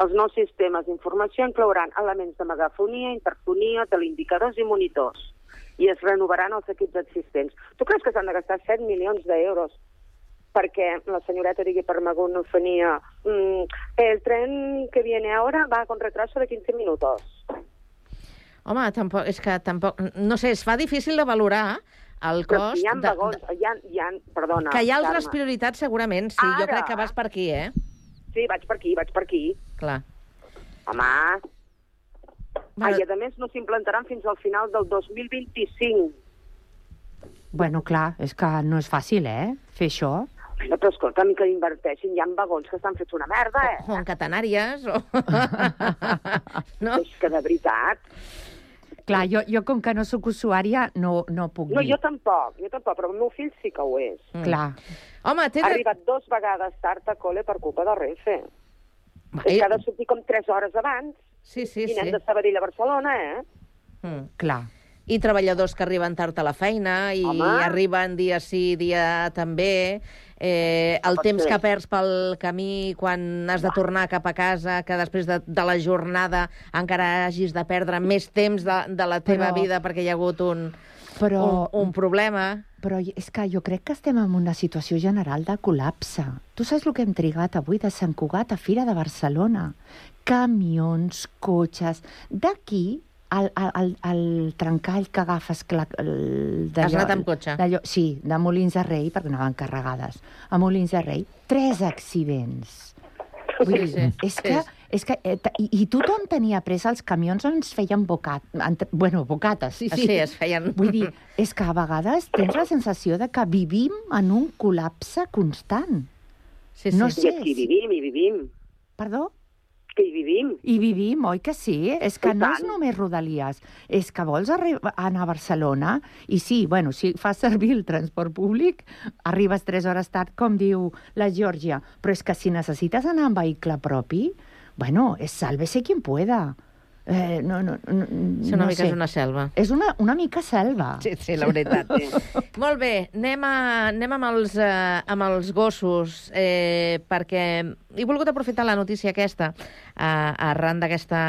Els nous sistemes d'informació inclouran elements de megafonia, interfonia, teleindicadors i monitors i es renovaran els equips existents. Tu creus que s'han de gastar 7 milions d'euros perquè la senyoreta digui per megafonia mm, el tren que viene ahora va con retraso de 15 minutos. Home, tampoc, és que tampoc... No sé, es fa difícil de valorar el Però cost... si hi ha de- vagons, hi ha, hi ha, perdona, Que hi ha altres Carme. prioritats, segurament, sí. Jo Ara. crec que vas per aquí, eh? Sí, vaig per aquí, vaig per aquí. Clar. Home... Bueno. Ai, i a més no s'implantaran fins al final del 2025. Bueno, clar, és que no és fàcil, eh, fer això. Bueno, però escolta'm, que inverteixin, hi ha vagons que estan fets una merda, eh? O en catenàries, o... no? És que de veritat... Clar, jo, jo com que no sóc usuària no, no puc No, dir. jo tampoc, jo tampoc, però el meu fill sí que ho és. Mm. Clar. Home, té... Ha arribat dos vegades tard a col·le per culpa de Renfe. És que ha de sortir com 3 hores abans. Sí, sí, I anem sí. de Sabadell a Barcelona, eh? Mm. Clar. I treballadors que arriben tard a la feina i Home. arriben dia sí, dia també. Eh, el pot temps ser. que perds pel camí quan has de tornar cap a casa, que després de, de la jornada encara hagis de perdre més temps de, de la teva Però- vida perquè hi ha hagut un, Però- un, un problema. Però és que jo crec que estem en una situació general de col·lapse. Tu saps el que hem trigat avui de Sant Cugat a Fira de Barcelona? Camions, cotxes... D'aquí, el, el, el, el trencall que agafes... Que la, el, Has anat amb cotxe? Sí, de Molins de Rei, perquè anaven carregades. A Molins de Rei, tres accidents. Vull dir, Sí, sí, és sí. que, és que eh, i, I tothom tenia pressa, els camions ens feien bocat, ent- bueno, bocates, sí, sí. Sí, es feien... Vull dir, és que a vegades tens la sensació de que vivim en un col·lapse constant. Sí, No I sé. aquí vivim, hi vivim. Perdó? Que hi vivim. I vivim, oi que sí? És que I no és tant. només Rodalies. És que vols anar a Barcelona i sí, bueno, si fas servir el transport públic, arribes 3 hores tard, com diu la Georgia. Però és que si necessites anar en vehicle propi, bueno, és sálvese quien pueda. Eh, no, no, no, Sí, una no mica sé. és una selva. És una, una mica selva. Sí, sí, la veritat. Molt bé, anem, a, anem amb, els, eh, amb els gossos, eh, perquè he volgut aprofitar la notícia aquesta eh, arran d'aquesta,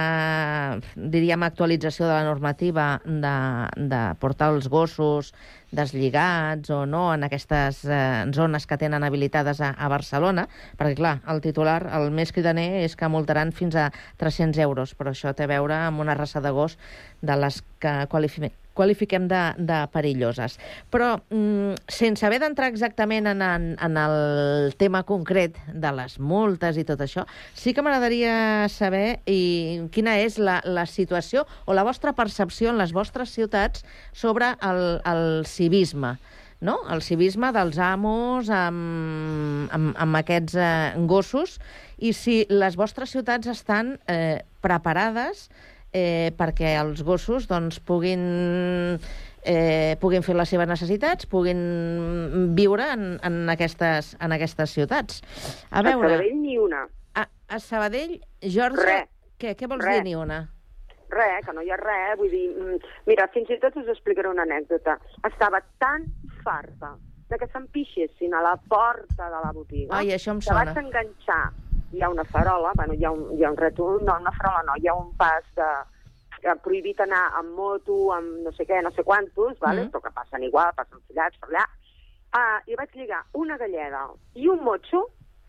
diríem, actualització de la normativa de, de portar els gossos deslligats o no en aquestes eh, zones que tenen habilitades a, a Barcelona, perquè, clar, el titular, el més cridaner és que multaran fins a 300 euros, però això té a veure amb una raça de gos de les que qualifi qualifiquem de, de perilloses. Però, mm, sense haver d'entrar exactament en, en, en el tema concret de les multes i tot això, sí que m'agradaria saber i, quina és la, la situació o la vostra percepció en les vostres ciutats sobre el, el civisme no? el civisme dels amos amb, amb, amb aquests eh, gossos i si les vostres ciutats estan eh, preparades eh, perquè els gossos doncs, puguin, eh, puguin fer les seves necessitats, puguin viure en, en, aquestes, en aquestes ciutats. A veure... A Sabadell ni una. A, a Sabadell, Jorge, Re. què, què vols Re. dir ni una? Res, que no hi ha res, vull dir... mm, Mira, fins i tot us explicaré una anècdota. Estava tan farta de que s'empixessin a la porta de la botiga Ai, això em que sona. vaig enganxar. Hi ha una farola, bueno, hi ha un, hi ha un rètol, no, una farola no, hi ha un pas de, que prohibit anar amb moto, amb no sé què, no sé quantos, vale? Mm. però que passen igual, passen fillats per allà. Ah, I vaig lligar una galleda i un motxo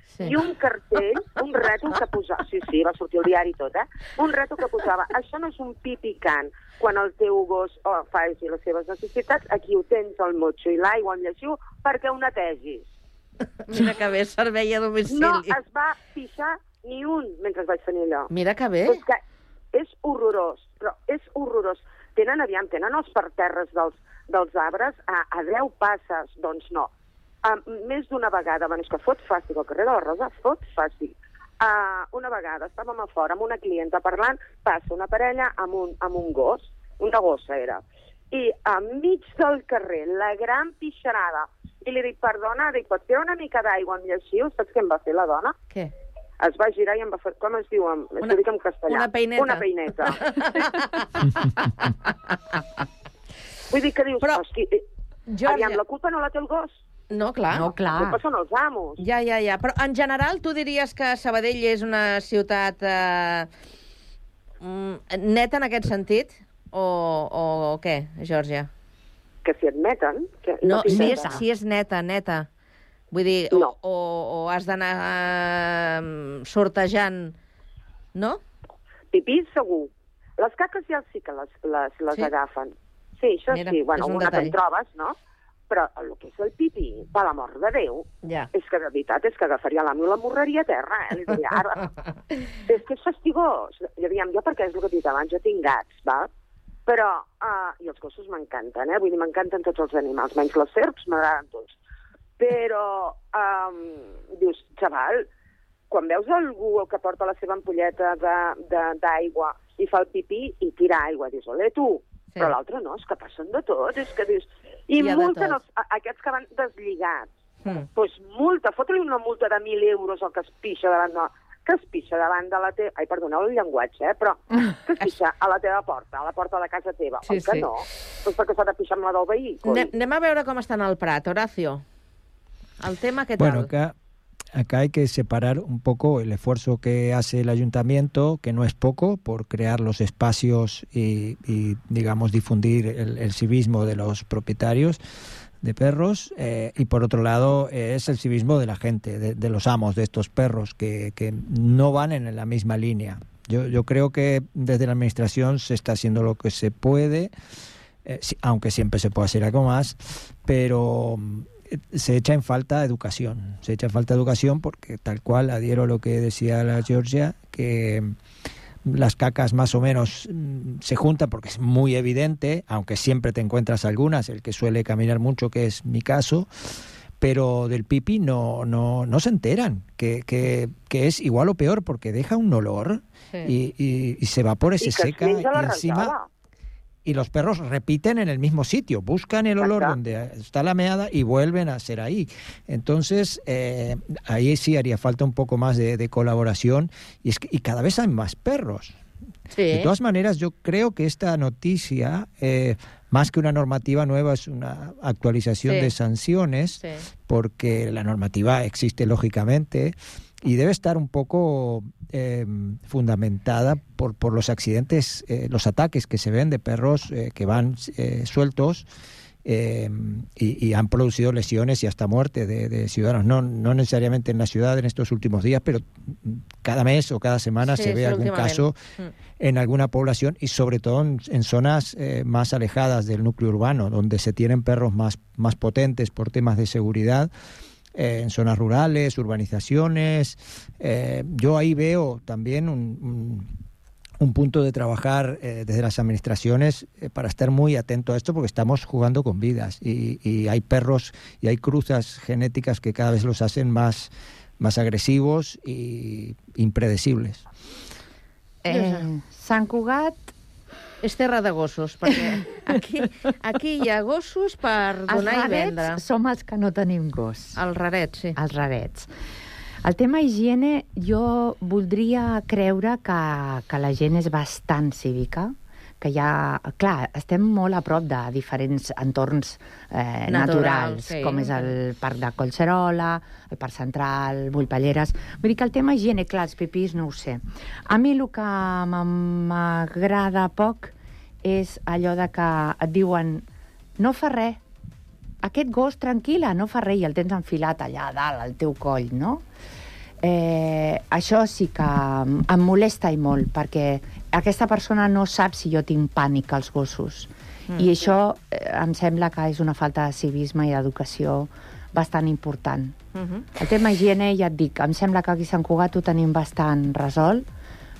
Sí. i un cartell, un rètol que posava... Sí, sí, va sortir al diari tot, eh? Un rètol que posava, això no és un pipicant. Quan el teu gos oh, faci les seves necessitats, aquí ho tens, el motxo i l'aigua amb lleixiu, perquè ho netegis. Mira que bé, servei a domicili. No es va pixar ni un mentre vaig tenir allò. Mira que bé. És que és horrorós, però és horrorós. Tenen, aviam, tenen els parterres dels, dels arbres a, a 10 passes, doncs no. Uh, més d'una vegada, bueno, és que fot fàstic, al carrer de la Rosa fot fàstic. Uh, una vegada estàvem a fora amb una clienta parlant, passa una parella amb un, amb un gos, una gossa era, i enmig del carrer, la gran pixarada, i li dic, perdona, dic, pots fer una mica d'aigua amb lleixiu? Saps què em va fer la dona? Què? Es va girar i em va fer, com es diu? En, una, dic en castellà. una peineta. Una peineta. Vull dir que dius, Però, hosti, eh, Georgia- aviam, la culpa no la té el gos. No, clar. No, La clar. culpa són els amos. Ja, ja, ja. Però en general tu diries que Sabadell és una ciutat eh, mm, neta en aquest sentit? O, o què, Georgia? Que s'hi admeten. Que No, tinc si és, neta. si és neta, neta. Vull dir, No. o, o, o has d'anar eh, sortejant, no? Pipí, segur. Les caques ja sí que les, les, les Sí? agafen. Sí, això Mira, sí. Bueno, un una que detall. en trobes, no? Però el que és el pipí, per l'amor de Déu, Ja. és que de veritat és que agafaria l'amo i la morreria a terra, eh? Li diria, ara. és que és fastigós. I aviam, jo perquè és el que he dit abans, jo tinc gats, va? Però, uh, i els gossos m'encanten, eh? Vull dir, m'encanten tots els animals, menys les serps, m'agraden tots. Però, um, dius, xaval, quan veus algú que porta la seva ampolleta d'aigua i fa el pipí i tira aigua, dius, ole, tu, Sí. però l'altre no, és que passen de tot, és que dius... I de multen els, a, aquests que van deslligats. Mm. Doncs pues multa, fotre-li una multa de 1.000 euros al que es pixa davant de, que es pixa davant de la teva... Ai, perdoneu el llenguatge, eh? però que es pixa a la teva porta, a la porta de casa teva. Sí, Oi que sí. no? Doncs perquè s'ha de pixar amb la del veí. coi. Anem, a veure com està en el Prat, Horacio. El tema, què tal? Bueno, acá, acá hay que separar un poco el esfuerzo que hace el ayuntamiento, que no es poco, por crear los espacios y, y, digamos, difundir el, el civismo de los propietarios de perros eh, y por otro lado eh, es el civismo de la gente, de, los amos de estos perros que, que no van en la misma línea. Yo, yo creo que desde la administración se está haciendo lo que se puede, eh, aunque siempre se puede hacer algo más, pero mm, se echa en falta educación. Se echa en falta educación porque tal cual adhiero lo que decía la Georgia, que las cacas más o menos mm, se juntan porque es muy evidente, aunque siempre te encuentras algunas, el que suele caminar mucho, que es mi caso, pero del pipi no, no, no se enteran, que, que, que es igual o peor porque deja un olor Sí. y, y- y se evapora, I se que es seca y encima. Y los perros repiten en el mismo sitio, buscan el olor Exacto. donde está la meada y vuelven a ser ahí. Entonces, eh, ahí sí haría falta un poco más de, de colaboración y, es que, y cada vez hay más perros. Sí. De todas maneras, yo creo que esta noticia, eh, más que una normativa nueva, es una actualización Sí. de sanciones, Sí. porque la normativa existe lógicamente y debe estar un poco eh, fundamentada por, por los accidentes, eh, los ataques que se ven de perros eh, que van eh, sueltos eh, y, y han producido lesiones y hasta muerte de, de ciudadanos. No, no necesariamente en la ciudad en estos últimos días, pero cada mes o cada semana Sí, se ve algún caso Mm. en alguna población y sobre todo en, en zonas eh, más alejadas del núcleo urbano, donde se tienen perros más, más potentes por temas de seguridad, eh, en zonas rurales, urbanizaciones. Eh, yo ahí veo también un, un- un punto de trabajar eh, desde las administraciones eh, para estar muy atento a esto porque estamos jugando con vidas y, y hay perros y hay cruzas genéticas que cada vez los hacen más, más agresivos y impredecibles. Eh, Sant Cugat... És terra de gossos, perquè aquí, aquí hi ha gossos per Els donar i rarets vendre. som els que no tenim gos. Els rarets, sí. Els rarets. El tema higiene, jo voldria creure que, que la gent és bastant cívica, que hi ha... Clar, estem molt a prop de diferents entorns eh, Naturals, naturals, sí. com és el Parc de Collserola, el Parc Central, Bullpalleres... Vull dir que el tema higiene, clar, els pipís no ho sé. A mi el que m'agrada poc és allò de que et diuen no fa res, aquest gos tranquil·la, no fa res, i el tens enfilat allà a dalt, al teu coll, no? Eh, això sí que em molesta i molt, perquè aquesta persona no sap si jo tinc pànic als gossos. Mm. Mm. I això eh, em sembla que és una falta de civisme i d'educació bastant important. Uh -huh. El tema higiene, ja et dic, em sembla que aquí a Sant Cugat ho tenim bastant resolt,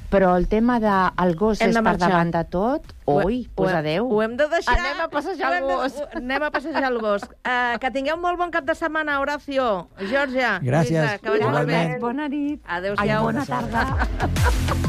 però el tema de el gos Hem és de per davant de tot, ui, ho- pues adeu. Ho hem de deixar. Anem a passejar el de- gos. ho- Anem a passejar el gos. Uh, que tingueu un molt bon cap de setmana, Horacio, Georgia, Gràcies, Lluïsa, que vagi molt bé. Bona nit. Adéu-siau. Bona tarda.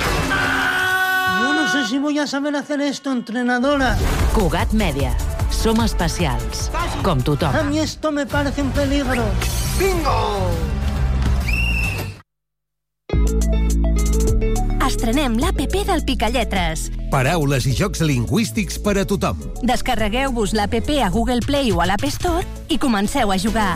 Voy a saber hacer esto, entrenadora. Cugat Mèdia. Som especials, com tothom. A mí esto me parece un peligro. ¡Bingo! Estrenem l'APP del Picalletres. Paraules i jocs lingüístics per a tothom. Descarregueu-vos l'APP a Google Play o a l'App Store i comenceu a jugar.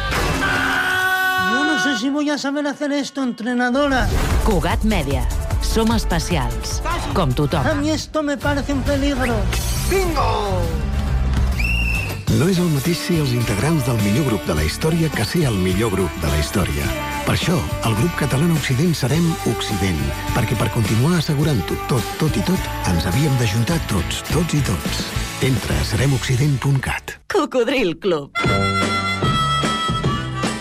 Si voy a saber hacer esto, entrenadora. Cugat Mèdia. Som especials, com tothom. A mí esto me parece un peligro. ¡Bingo! No és el mateix ser els integrants del millor grup de la història que ser el millor grup de la història. Per això, el grup català Occident serem Occident, perquè per continuar assegurant-ho tot, tot i tot, ens havíem d'ajuntar tots, tots i tots. Entra a seremoccident.cat. Cocodril Club.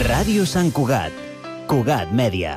Ràdio Sant Cugat. Cugat Mèdia.